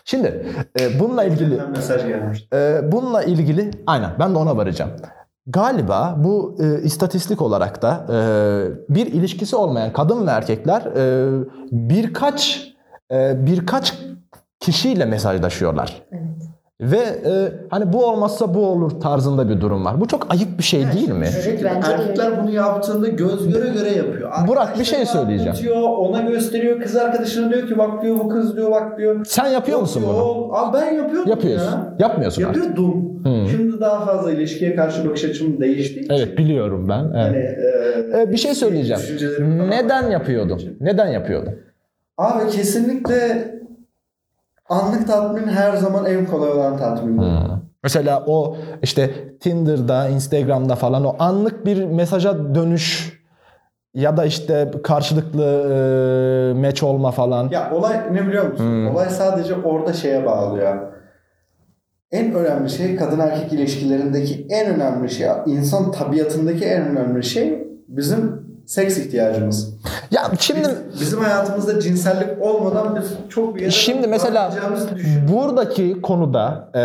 Şimdi e, bununla ilgili mesaj gelmiş. ee, bununla ilgili aynen ben de ona varacağım. Galiba bu e, istatistik olarak da e, bir ilişkisi olmayan kadın ve erkekler e, birkaç e, birkaç kişiyle mesajlaşıyorlar. Evet. Ve e, hani bu olmazsa bu olur tarzında bir durum var. Bu çok ayıp bir şey değil mi? Bence Erkekler bunu yaptığında göz göre göre yapıyor. Burak, bir şey söyleyeceğim. anlatıyor, ona gösteriyor. Kız arkadaşına diyor ki bak diyor bu kız diyor bak diyor. Sen yapıyor Yok musun diyor, bunu? Abi ben yapıyordum Yapıyorsun. ya. Yapmıyorsun artık. Yapıyordum. Şimdi daha fazla ilişkiye karşı bakış açım değiştiği için. Evet biliyorum ben. Evet. Hani, e, Ee, bir şey söyleyeceğim. falan Neden yapıyordun? Neden yapıyordun? Abi kesinlikle anlık tatmin her zaman en kolay olan tatmin. Mesela o işte Tinder'da, Instagram'da falan o anlık bir mesaja dönüş ya da işte karşılıklı e, match olma falan. Ya olay ne biliyor musun? Hmm. Olay sadece orada şeye bağlıyor. En önemli şey kadın erkek ilişkilerindeki en önemli şey, insan tabiatındaki en önemli şey bizim seks ihtiyacımız. Ya şimdi Biz- bizim hayatımızda cinsellik olmadan biz çok bir yere Şimdi mesela buradaki konuda e,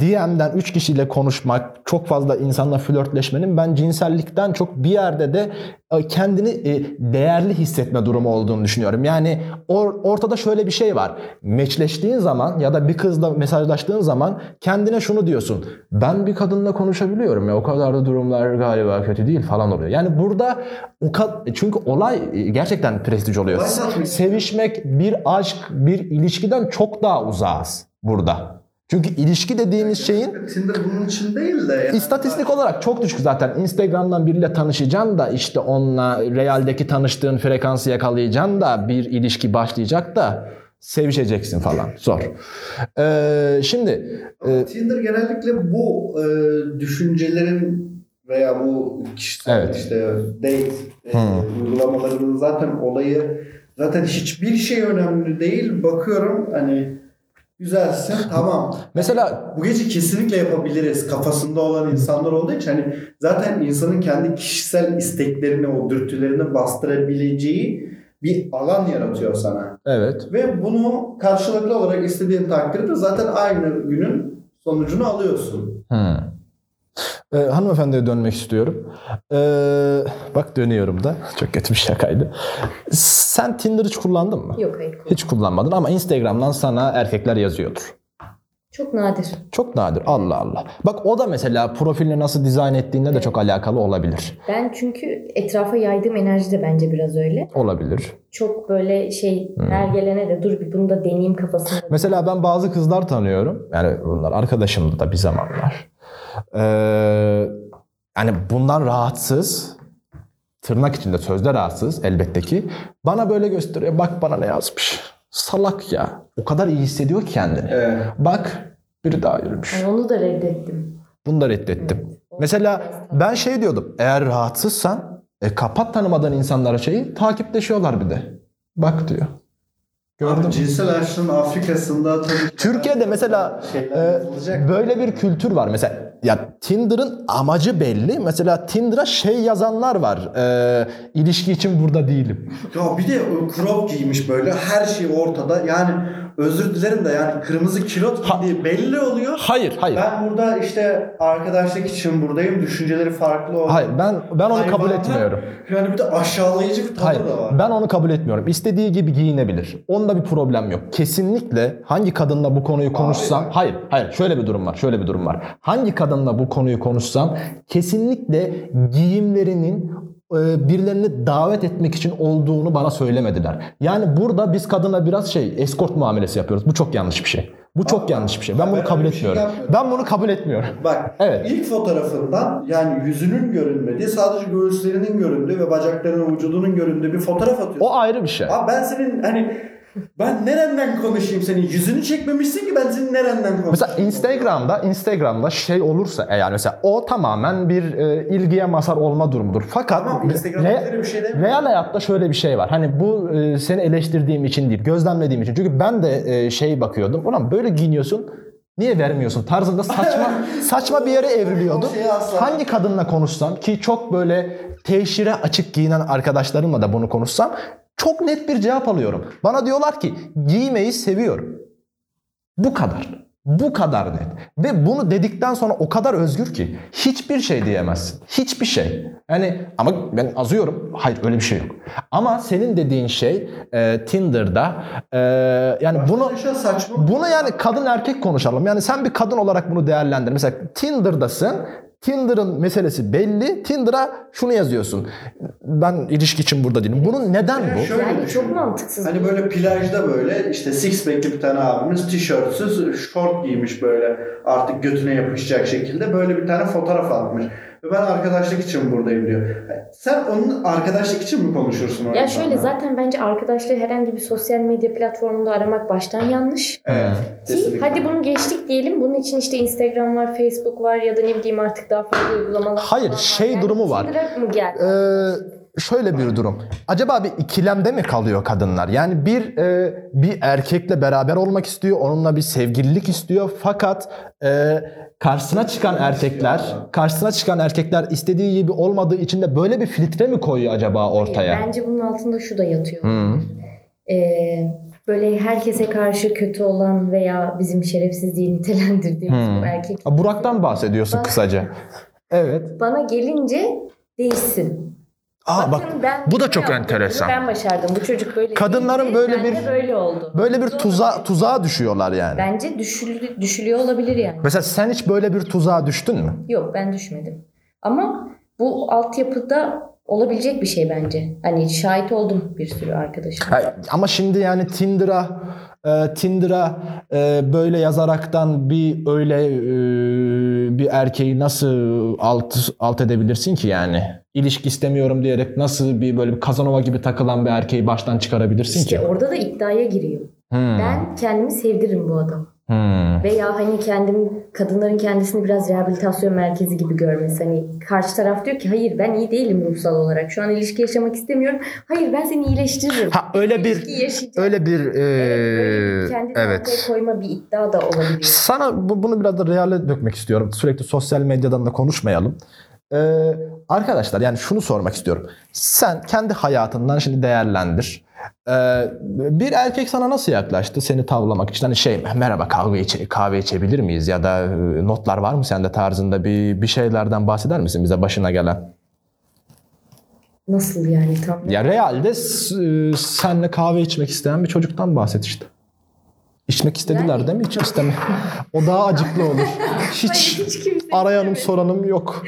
DM'den 3 kişiyle konuşmak, çok fazla insanla flörtleşmenin ben cinsellikten çok bir yerde de e, kendini e, değerli hissetme durumu olduğunu düşünüyorum. Yani or- ortada şöyle bir şey var. Meçleştiğin zaman ya da bir kızla mesajlaştığın zaman kendine şunu diyorsun. Ben bir kadınla konuşabiliyorum ya o kadar da durumlar galiba kötü değil falan oluyor. Yani burada o çünkü olay e, gerçekten prestij oluyor. Sevişmek, bir aşk, bir ilişkiden çok daha uzağız burada. Çünkü ilişki dediğimiz şeyin Tinder bunun için değil de yani İstatistik olarak çok düşük zaten. Instagram'dan biriyle tanışacaksın da işte onunla realdeki tanıştığın frekansı yakalayacaksın da bir ilişki başlayacak da sevişeceksin falan. Zor. Ee, şimdi e, Tinder genellikle bu e, düşüncelerin veya bu kişisel Evet. işte date e, uygulamalarının zaten olayı zaten hiçbir şey önemli değil. Bakıyorum hani güzelsin tamam. mesela Bu gece kesinlikle yapabiliriz kafasında olan insanlar olduğu için hani zaten insanın kendi kişisel isteklerini, o dürtülerini bastırabileceği bir alan yaratıyor sana. evet Ve bunu karşılıklı olarak istediğin takdirde zaten aynı günün sonucunu alıyorsun. Hmm. Ee, hanımefendiye dönmek istiyorum. Ee, bak dönüyorum da. Çok kötü bir şakaydı. Sen Tinder hiç kullandın mı? Yok hayır. Hiç kullanmadın ama Instagram'dan sana erkekler yazıyordur. Çok nadir. Çok nadir. Allah Allah. Bak o da mesela profilini nasıl dizayn ettiğinde de çok alakalı olabilir. Ben çünkü etrafa yaydığım enerji de bence biraz öyle. Olabilir. Çok böyle şey her gelene de dur bir bunu da deneyeyim kafasında. Mesela ben bazı kızlar tanıyorum. Yani bunlar arkadaşımdı da bir zamanlar. Ee, yani bundan rahatsız. Tırnak içinde sözde rahatsız elbette ki. Bana böyle gösteriyor. Bak bana ne yazmış. Salak ya. O kadar iyi hissediyor ki kendini. Evet. Bak biri daha yürümüş. Yani onu da reddettim. Bunu da reddettim. Mesela ben şey diyordum. Eğer rahatsızsan e, kapat tanımadan insanlara şeyi takipleşiyorlar bir de. Bak diyor. Gördün mü? Cinsel aşkın Afrika'sında tabii ki Türkiye'de mesela e, böyle bir kültür var. Mesela ya Tinder'ın amacı belli. Mesela Tinder'a şey yazanlar var. E, ilişki için burada değilim. Ya bir de crop giymiş böyle her şey ortada. Yani özür dilerim de yani kırmızı kilot giydiği belli oluyor. Hayır, hayır. Ben burada işte arkadaşlık için buradayım. Düşünceleri farklı olan. Hayır ben ben onu kabul hayvanlar. etmiyorum. Yani bir de aşağılayıcı bir tadı Hayır, da var. ben onu kabul etmiyorum. İstediği gibi giyinebilir. Onda bir problem yok. Kesinlikle hangi kadınla bu konuyu konuşsam, Abi. hayır, hayır, şöyle bir durum var, şöyle bir durum var. Hangi kadınla bu konuyu konuşsam, kesinlikle giyimlerinin birilerini davet etmek için olduğunu bana söylemediler. Yani burada biz kadına biraz şey, escort muamelesi yapıyoruz. Bu çok yanlış bir şey. Bu çok Abi, yanlış bir şey. Ben ben bunu kabul öyle bir şey etmiyorum. yapmıyorum. Ben bunu kabul etmiyorum. Bak Evet. ilk fotoğrafından yani yüzünün görünmediği sadece göğüslerinin göründüğü ve bacaklarının vücudunun göründüğü bir fotoğraf atıyorsun. O ayrı bir şey. Abi ben senin hani ben nereden konuşayım senin yüzünü çekmemişsin ki ben senin nereden konuşayım. Mesela Instagram'da Instagram'da şey olursa e, yani mesela o tamamen bir e, ilgiye mazhar olma durumudur. Fakat Tamam, Instagram'da re- bir şey demiyorum. real hayatta şöyle bir şey var. Hani bu e, seni eleştirdiğim için değil, gözlemlediğim için. Çünkü ben de e, şey bakıyordum. Ulan böyle giyiniyorsun. Niye vermiyorsun tarzında saçma saçma bir yere şeyi asla- Hangi kadınla konuşsam ki çok böyle teşhire açık giyinen arkadaşlarımla da bunu konuşsam çok net bir cevap alıyorum. Bana diyorlar ki giymeyi seviyorum. Bu kadar. Bu kadar net. Ve bunu dedikten sonra o kadar özgür ki hiçbir şey diyemezsin. Hiçbir şey. Yani ama ben azıyorum. Hayır öyle bir şey yok. Ama senin dediğin şey e, Tinder'da e, yani bunu saçma. bunu yani kadın erkek konuşalım. Yani sen bir kadın olarak bunu değerlendir. Mesela Tinder'dasın. Tinder'ın meselesi belli. Tinder'a şunu yazıyorsun. Ben ilişki için burada değilim. Bunun neden bu? Şöyle Yani düşün. çok mantıksız. Hani böyle plajda böyle işte six pack'li bir tane abimiz tişörtsüz short giymiş böyle artık götüne yapışacak şekilde böyle bir tane fotoğraf atmış. Ve ben arkadaşlık için buradayım diyor. Sen onun arkadaşlık için mi konuşursun o Ya şöyle zaten bence arkadaşlığı herhangi bir sosyal medya platformunda aramak baştan yanlış. Evet. Ki Kesinlikle. hadi bunu geçtik diyelim. Bunun için işte Instagram var, Facebook var ya da ne bileyim artık daha farklı uygulamalar Hayır, şey Yani durumu var. Mı geldi? Ee, şöyle bir durum. Acaba bir ikilemde mi kalıyor kadınlar? Yani bir e, bir erkekle beraber olmak istiyor, onunla bir sevgililik istiyor. Fakat e, karşısına çıkan erkekler, karşısına çıkan erkekler istediği gibi olmadığı için de böyle bir filtre mi koyuyor acaba ortaya? Bence bunun altında şu da yatıyor. Hı. Ee, böyle herkese karşı kötü olan veya bizim şerefsiz diye nitelendirdiğimiz Hmm. bu erkek. Burak'tan bahsediyorsun kısaca. Evet. Bana gelince değişsin. Aa bak ben bu da çok yaptım, enteresan. Ben başardım. Bu çocuk böyle Kadınların değildi, böyle bir- böyle oldu. böyle bir tuza tuzağa düşüyorlar yani. Bence düşül, düşülüyor olabilir yani. Mesela sen hiç böyle bir tuzağa düştün mü? Yok ben düşmedim. Ama bu altyapıda olabilecek bir şey bence. Hani şahit oldum bir sürü arkadaşım. Ha, Ama şimdi yani Tinder'a e, Tinder'a e, böyle yazaraktan bir öyle e, bir erkeği nasıl alt alt edebilirsin ki yani? İlişki istemiyorum diyerek nasıl bir böyle bir Kazanova gibi takılan bir erkeği baştan çıkarabilirsin İşte ki? orada da iddiaya giriyor. Hmm, Ben kendimi sevdiririm bu adamı. hmm. Veya hani kendim kadınların kendisini biraz rehabilitasyon merkezi gibi görmesi. Hani karşı taraf diyor ki hayır ben iyi değilim ruhsal olarak. Şu an ilişki yaşamak istemiyorum. Hayır ben seni iyileştiririm. Ha öyle bir öyle bir e, Evet, kendini evet. koyma bir iddia da olabiliyor. Sana bu- bunu biraz da reale dökmek istiyorum. Sürekli sosyal medyadan da konuşmayalım. Ee, arkadaşlar yani şunu sormak istiyorum. Sen kendi hayatından şimdi değerlendir. Ee, bir erkek sana nasıl yaklaştı seni tavlamak için? Hani şey merhaba kahve, içe, kahve içebilir miyiz? Ya da e, notlar var mı sende tarzında bir, bir şeylerden bahseder misin bize başına gelen? Nasıl yani tam? Ya realde e, senle kahve içmek isteyen bir çocuktan bahset işte. İçmek istediler Yani- değil mi? Hiç isteme. O daha acıklı olur. Hiç Hayır, hiç kimse arayanım soranım yok.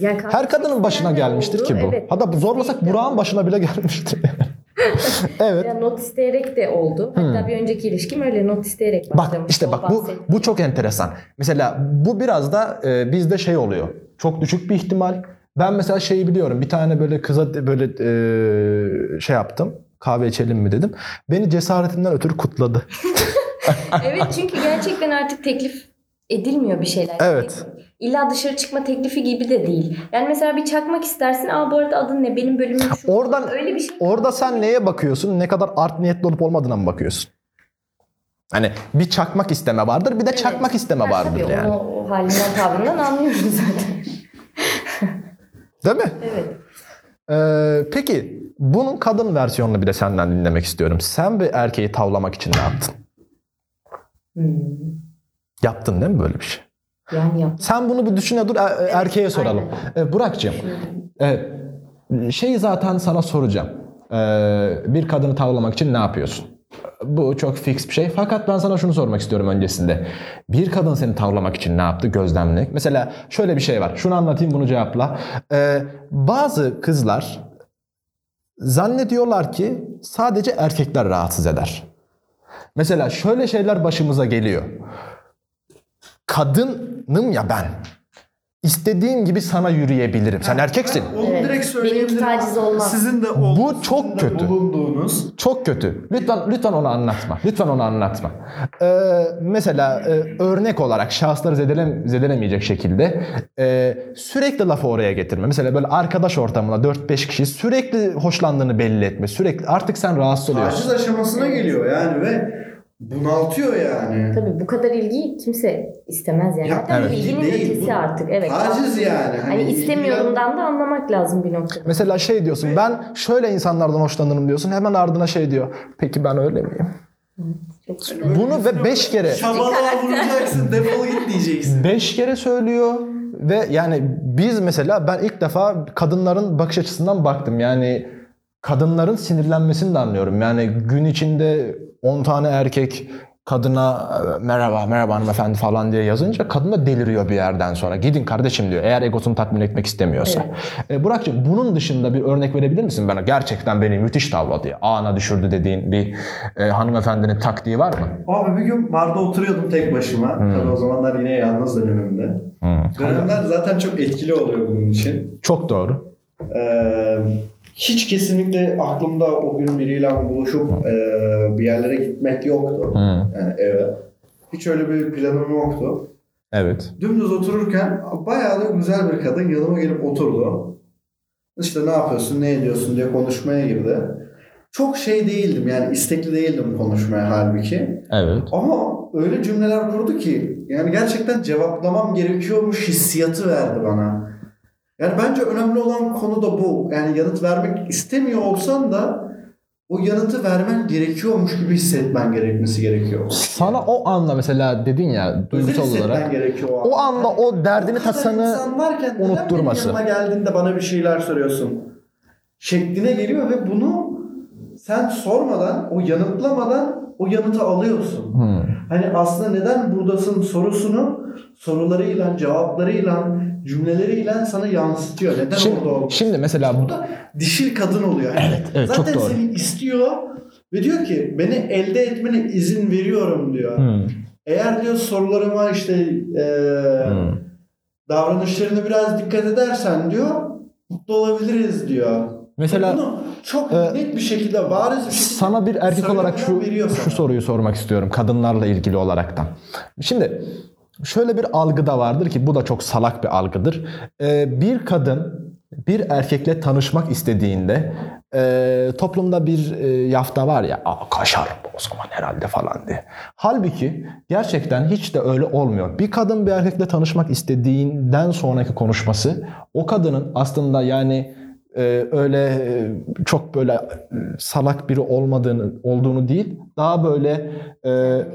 Yani Her kadının başına gelmiştir oldu, ki bu. Evet. Hatta zorlasak Burak'ın başına bile gelmiştir. evet. Yani not isteyerek de oldu. Hatta bir önceki ilişkim öyle not isteyerek Hmm. Bak başlamıştı. işte bak bu bu çok enteresan. Mesela bu biraz da e, bizde şey oluyor. Çok düşük bir ihtimal. Ben mesela şeyi biliyorum. Bir tane böyle kıza böyle e, şey yaptım. Kahve içelim mi dedim. Beni cesaretimden ötürü kutladı. Evet çünkü gerçekten artık teklif edilmiyor bir şeyler. Evet. İlla dışarı çıkma teklifi gibi de değil. Yani mesela bir çakmak istersin. Aa bu arada adın ne? Benim bölümüm şu. Oradan öyle bir şey. orada sen neye bakıyorsun? Ne kadar art niyetli olup olmadığına mı bakıyorsun? Hani bir çakmak isteme vardır, bir de Evet. çakmak isteme Ha, vardır tabii, yani. Onu o halinden tavrından anlıyoruz zaten. Değil mi? Evet. Ee, peki bunun kadın versiyonunu bir de senden dinlemek istiyorum. Sen bir erkeği tavlamak için ne yaptın? Hmm. Yaptın değil mi böyle bir şey? Yani yap. Sen bunu bir düşün dur er- erkeğe soralım. Ee, Burak'cığım e, şeyi zaten sana soracağım. Ee, bir kadını tavlamak için ne yapıyorsun? Bu çok fix bir şey. Fakat ben sana şunu sormak istiyorum öncesinde. Bir kadın seni tavlamak için ne yaptı? Gözlemle. Mesela şöyle bir şey var. Şunu anlatayım bunu cevapla. Ee, bazı kızlar zannediyorlar ki sadece erkekler rahatsız eder. Mesela şöyle şeyler başımıza geliyor. Kadınım ya ben. İstediğim gibi sana yürüyebilirim. Sen erkeksin. Onu Evet. direkt söyleyebilirim. Benimki taciz olmaz. Sizin de ol- Bu çok sizin de kötü. bulunduğunuz Çok kötü. Lütfen lütfen onu anlatma. Lütfen onu anlatma. Ee, mesela e, örnek olarak şahısları zedelem, zedelemeyecek şekilde e, sürekli lafı oraya getirme. Mesela böyle arkadaş ortamında 4-5 kişi sürekli hoşlandığını belli etme. Sürekli artık sen rahatsız oluyorsun. taciz aşamasına geliyor yani ve bunaltıyor yani. Tabii bu kadar ilgiyi kimse istemez yani. Ya, evet. ilginin Değil, ötesi bu artık. Evet. Taciz yani. Hani istemiyorumdan da anlamak lazım bir noktada. Mesela şey diyorsun ben şöyle insanlardan hoşlanırım diyorsun hemen ardına şey diyor. Peki ben öyle miyim? Çok Bunu ve 5 kere Şabalığa vuracaksın defol git diyeceksin. 5 kere söylüyor ve yani biz mesela ben ilk defa kadınların bakış açısından baktım. Yani kadınların sinirlenmesini de anlıyorum. Yani gün içinde 10 tane erkek kadına e, merhaba merhaba hanımefendi falan diye yazınca kadın da deliriyor bir yerden sonra. Gidin kardeşim diyor eğer egosunu tatmin etmek istemiyorsa. E, Burak'cığım bunun dışında bir örnek verebilir misin bana? Gerçekten beni müthiş tavladı ya. Ağına düşürdü dediğin bir e, hanımefendinin taktiği var mı? Abi bir gün barda oturuyordum tek başıma. Tabii o zamanlar yine yalnız dönemimde. Dönemler zaten çok etkili oluyor bunun için. Çok doğru. Ee, hiç kesinlikle aklımda o gün biriyle buluşup e, bir yerlere gitmek yoktu. Yani eve. Hiç öyle bir planım yoktu. Evet. Dümdüz otururken bayağı da güzel bir kadın yanıma gelip oturdu. İşte ne yapıyorsun, ne ediyorsun diye konuşmaya girdi. Çok şey değildim yani istekli değildim konuşmaya halbuki. Evet. Ama öyle cümleler kurdu ki yani gerçekten cevaplamam gerekiyormuş hissiyatı verdi bana. Yani bence önemli olan konu da bu. Yani yanıt vermek istemiyor olsan da o yanıtı vermen gerekiyormuş gibi hissetmen gerekmesi gerekiyor. Sana o anda mesela dedin ya duygusal olarak gerekiyor o, o anda o derdini O kadar tasanı varken neden unutturması. yanıma geldiğinde bana bir şeyler soruyorsun şekline geliyor ve bunu sen sormadan, o yanıtlamadan o yanıtı alıyorsun. Hmm. Hani aslında neden buradasın sorusunu sorularıyla, cevaplarıyla, cümleleriyle sana yansıtıyor. Neden Şimdi, orada olduğunu. şimdi mesela Burada dişil kadın oluyor. Yani Evet, evet, çok Zaten doğru. seni istiyor ve diyor ki beni elde etmene izin veriyorum diyor. Hmm, Eğer diyor sorularıma işte eee hmm. davranışlarına biraz dikkat edersen diyor mutlu olabiliriz diyor. Mesela Bunu çok e, net bir şekilde bariz bir şekilde sana bir erkek olarak şu şu soruyu sormak istiyorum kadınlarla ilgili olaraktan. Şimdi şöyle bir algı da vardır ki bu da çok salak bir algıdır. Ee, bir kadın bir erkekle tanışmak istediğinde e, toplumda bir e, yafta var ya kaşar o zaman herhalde falan diye. Halbuki gerçekten hiç de öyle olmuyor. Bir kadın bir erkekle tanışmak istediğinden sonraki konuşması o kadının aslında yani öyle e, çok böyle e, salak biri olmadığını olduğunu değil daha böyle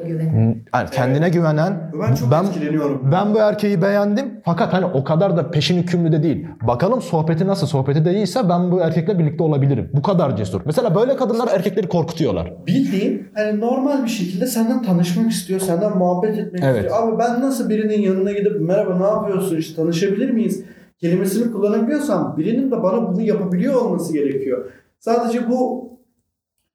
güven. yani kendine güvenen Ben çok ben etkileniyorum. ben bu erkeği beğendim fakat hani o kadar da peşin hükümlü de değil. Bakalım sohbeti nasıl? Sohbeti de iyiyse ben bu erkekle birlikte olabilirim. Bu kadar cesur. Mesela böyle kadınlar erkekleri korkutuyorlar. bildiğin hani normal bir şekilde senden tanışmak istiyor, senden muhabbet etmek Evet. istiyor. Ama ben nasıl birinin yanına gidip merhaba ne yapıyorsun işte tanışabilir miyiz kelimesini kullanabiliyorsam birinin de bana bunu yapabiliyor olması gerekiyor. Sadece bu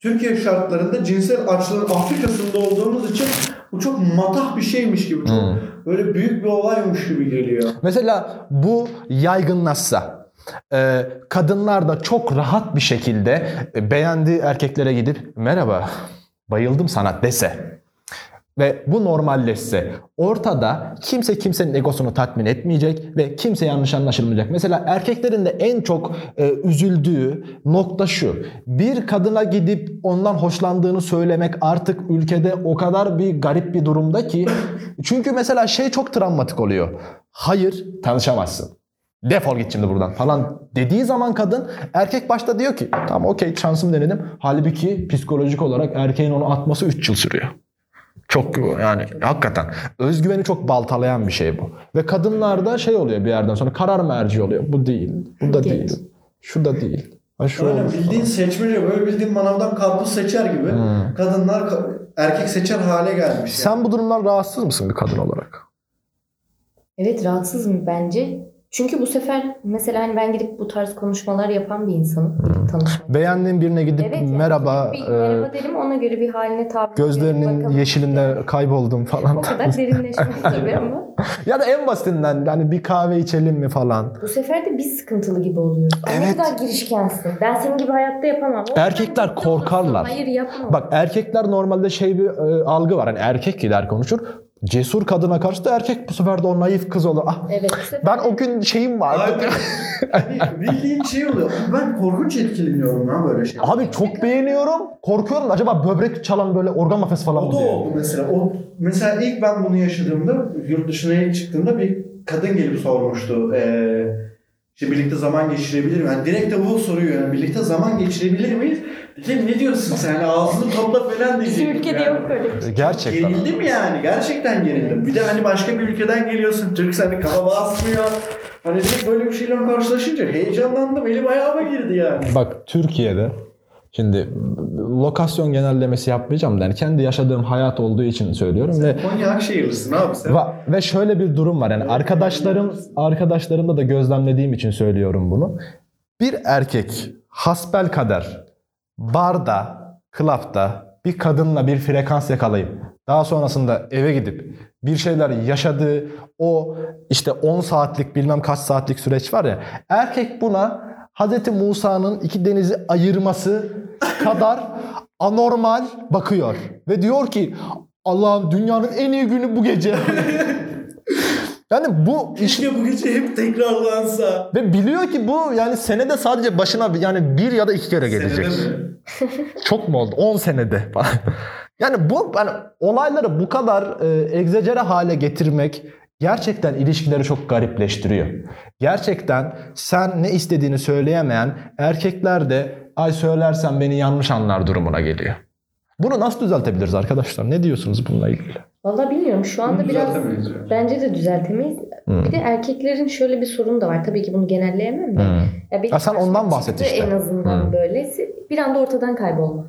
Türkiye şartlarında cinsel açlığın Afrika'sında olduğumuz için bu çok matah bir şeymiş gibi, çok Hmm. böyle büyük bir olaymış gibi geliyor. Mesela bu yaygınlaşsa e, kadınlar da çok rahat bir şekilde e, beğendiği erkeklere gidip merhaba bayıldım sana dese ve bu normalleşse ortada kimse kimsenin egosunu tatmin etmeyecek ve kimse yanlış anlaşılmayacak. Mesela erkeklerin de en çok e, üzüldüğü nokta şu. Bir kadına gidip ondan hoşlandığını söylemek artık ülkede o kadar bir garip bir durumda ki. Çünkü mesela şey çok travmatik oluyor. Hayır tanışamazsın. Defol git şimdi buradan falan dediği zaman kadın erkek başta diyor ki tamam okey şansımı denedim. Halbuki psikolojik olarak erkeğin onu atması 3 yıl sürüyor. Çok yani hakikaten özgüveni çok baltalayan bir şey bu. Ve kadınlarda şey oluyor bir yerden sonra karar merci oluyor. Bu değil, bu da değil, şu da değil. Ha şu bildiğin seçmece böyle bildiğin manavdan karpuz seçer gibi kadınlar ka- erkek seçer hale gelmiş. yani. Sen bu durumdan rahatsız mısın bir kadın olarak? Evet rahatsızım bence. Çünkü bu sefer mesela hani ben gidip bu tarz konuşmalar yapan bir insanım. Tanışmak. Beğendiğin birine gidip Evet, yani merhaba, bir e, merhaba derim ona göre bir haline tabi. gözlerinin yeşilinde kayboldum falan. O kadar derinleşmez tabii ama. ya da en basitinden hani bir kahve içelim mi falan. Bu sefer de biz sıkıntılı gibi oluyoruz. Ay Evet. Ne kadar girişkensin. Ben senin gibi hayatta yapamam. O Erkekler olursun. korkarlar. Hayır yapma. Bak erkekler normalde şey bir e, algı var. Hani erkek gider konuşur. Cesur kadına karşı da erkek bu sefer de o naif kız olur. Ah, Evet ben o gün şeyim vardı. Hani bildiğin şey oluyor. Ben korkunç etkileniyorum ya böyle şey. Abi çok beğeniyorum. Korkuyorum. Acaba böbrek çalan böyle organ mafyası falan O mı da diye. oldu mesela. O mesela ilk ben bunu yaşadığımda yurt dışına ilk çıktığımda bir kadın gelip sormuştu. Ee, İşte birlikte zaman geçirebilir miyim? Yani direkt de bu soruyu yani birlikte zaman geçirebilir miyiz? Dedim ne diyorsun sen? Yani ağzını topla falan Bizim diyecektim. ülkede yani. yok böyle bir şey. Gerçekten. Gerildim yani. Gerçekten gerildim. Bir de hani başka bir ülkeden geliyorsun. Türk seni kafa basmıyor. Hani direkt böyle bir şeyle karşılaşınca heyecanlandım. Elim ayağıma girdi yani. Bak Türkiye'de şimdi lokasyon genellemesi yapmayacağım da yani kendi yaşadığım hayat olduğu için söylüyorum ve Konya Akşehirlisin abi sen. Ve şöyle bir durum var yani arkadaşlarım arkadaşlarımda da gözlemlediğim için söylüyorum bunu. Bir erkek hasbel kader barda, klapta bir kadınla bir frekans yakalayıp daha sonrasında eve gidip bir şeyler yaşadığı o işte 10 saatlik bilmem kaç saatlik süreç var ya erkek buna Hz. Musa'nın iki denizi ayırması kadar anormal bakıyor ve diyor ki Allah'ım dünyanın en iyi günü bu gece. yani bu iş Keşke bu gece hep tekrarlansa. ve biliyor ki bu yani senede sadece başına yani bir ya da iki kere gelecek. Senede mi? Çok mu oldu? 10 senede falan. yani bu yani olayları bu kadar e, egzecere hale getirmek gerçekten ilişkileri çok garipleştiriyor. Gerçekten sen ne istediğini söyleyemeyen erkekler de ay söylersen beni yanlış anlar durumuna geliyor. Bunu nasıl düzeltebiliriz arkadaşlar? Ne diyorsunuz bununla ilgili? Valla bilmiyorum. Şu anda Bunu biraz yani. bence de düzeltemeyiz. Hmm. Bir de erkeklerin şöyle bir sorunu da var. Tabii ki bunu genelleyemem de. Hmm. Ya Ha, sen ondan bahset işte. En azından Hmm. böyle. Bir anda ortadan kaybolma.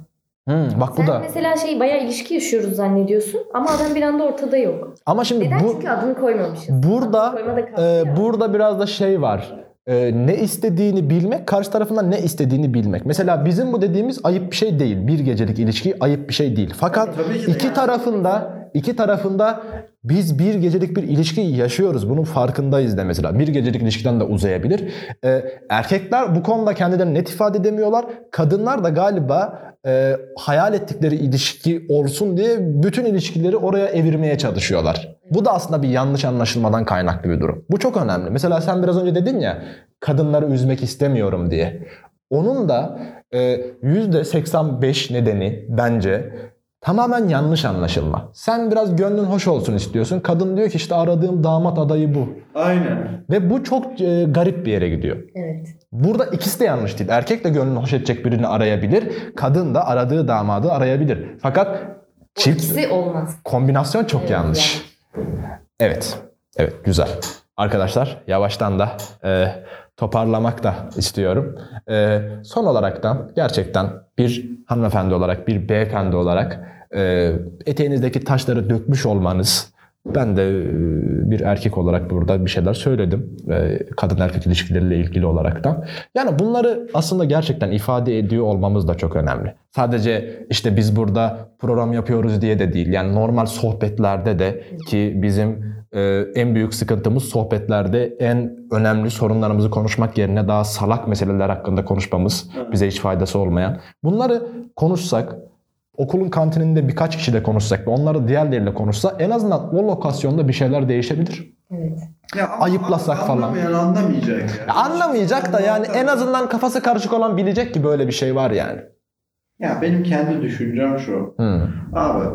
Hmm, bak bu Sen da. mesela şey bayağı ilişki yaşıyoruz zannediyorsun ama adam bir anda ortada yok. Ama şimdi Neden? bu Çünkü adını koymamışız. Burada e, ya. burada biraz da şey var. E, ne istediğini bilmek, karşı tarafından ne istediğini bilmek. Mesela bizim bu dediğimiz ayıp bir şey değil. Bir gecelik ilişki ayıp bir şey değil. Fakat Tabii iki yani. tarafında iki tarafında biz bir gecelik bir ilişki yaşıyoruz. Bunun farkındayız da mesela. Bir gecelik ilişkiden de uzayabilir. E, erkekler bu konuda kendilerini net ifade edemiyorlar. Kadınlar da galiba e, hayal ettikleri ilişki olsun diye bütün ilişkileri oraya evirmeye çalışıyorlar. Bu da aslında bir yanlış anlaşılmadan kaynaklı bir durum. Bu çok önemli. Mesela sen biraz önce dedin ya kadınları üzmek istemiyorum diye. Onun da e, %85 nedeni bence tamamen yanlış anlaşılma. Sen biraz gönlün hoş olsun istiyorsun. Kadın diyor ki işte aradığım damat adayı bu. Aynen. Ve bu çok e, garip bir yere gidiyor. Evet. Burada ikisi de yanlış değil. Erkek de gönlünü hoş edecek birini arayabilir. Kadın da aradığı damadı arayabilir. Fakat O çift ikisi olmaz. kombinasyon çok Evet, yanlış. Evet. Evet güzel. Arkadaşlar yavaştan da e, toparlamak da istiyorum. E, son olarak da gerçekten bir hanımefendi olarak, bir beyefendi olarak e, eteğinizdeki taşları dökmüş olmanız ben de e, bir erkek olarak burada bir şeyler söyledim. E, kadın erkek ilişkileriyle ilgili olarak da. Yani bunları aslında gerçekten ifade ediyor olmamız da çok önemli. Sadece işte biz burada program yapıyoruz diye de değil. Yani normal sohbetlerde de ki bizim e, en büyük sıkıntımız sohbetlerde en önemli sorunlarımızı konuşmak yerine daha salak meseleler hakkında konuşmamız bize hiç faydası olmayan. Bunları konuşsak okulun kantininde birkaç kişi de konuşsak ve onları diğerleriyle konuşsa en azından o lokasyonda bir şeyler değişebilir. Evet. Ya ama Ayıplasak falan. Anlamayan anlamayacak yani. Ya anlamayacak da yani en azından kafası karışık olan bilecek ki böyle bir şey var yani. Ya benim kendi düşüncem şu. Hmm. Abi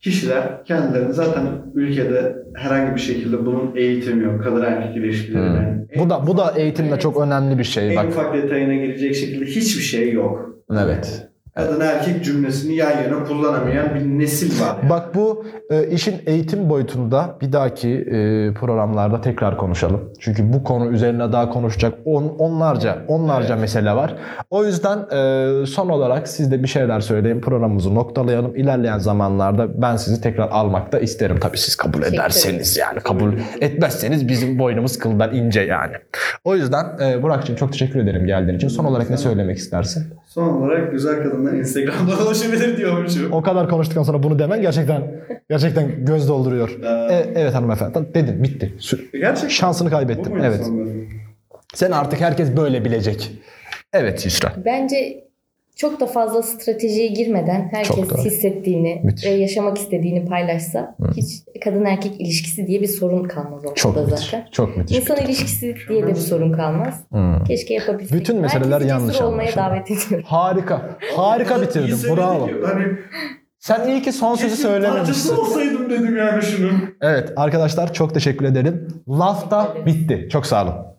kişiler kendilerini zaten ülkede herhangi bir şekilde bunun eğitimi yok. Kadın erkek ilişkilerine. Bu da bu da eğitimde Evet. çok önemli bir şey En bak. ufak detayına girecek şekilde hiçbir şey yok. Evet. Kadın erkek cümlesini yan yana kullanamayan bir nesil var. Bak bu e, işin eğitim boyutunda bir dahaki e, programlarda tekrar konuşalım. Çünkü bu konu üzerine daha konuşacak on, onlarca onlarca Evet. mesele var. O yüzden e, son olarak siz de bir şeyler söyleyin. Programımızı noktalayalım. İlerleyen zamanlarda ben sizi tekrar almakta isterim. Tabii siz kabul ederseniz yani. Kabul etmezseniz bizim boynumuz kıldan ince yani. O yüzden e, Burak'cığım çok teşekkür ederim geldiğin için. Son olarak ne söylemek istersin? Son olarak güzel kadınlar Instagram'da ulaşabilir diyormuşum. O kadar konuştuktan sonra bunu demen gerçekten gerçekten göz dolduruyor. Ee, E, evet hanımefendi. Dedin bitti. Sü- Gerçekten. Şansını Bu kaybettin. muydu Evet. son bölüm? Seni artık herkes böyle bilecek. Evet Yusra. Bence çok da fazla stratejiye girmeden herkes hissettiğini Müthiş. ve yaşamak istediğini paylaşsa hiç kadın erkek ilişkisi diye bir sorun kalmaz ortada Çok müthiş. zaten. Çok müthiş. İnsan ilişkisi diye de bir sorun kalmaz. Hmm. Keşke yapabilsek. Bütün meseleler Herkesi yanlış olmaya davet ediyorum. Harika. Harika söyledi Bravo. Hani Sen iyi ki son sözü kesin söylememişsin. olsaydım dedim yani şunun. Evet arkadaşlar çok teşekkür ederim. Lafta bitti. Çok sağ olun.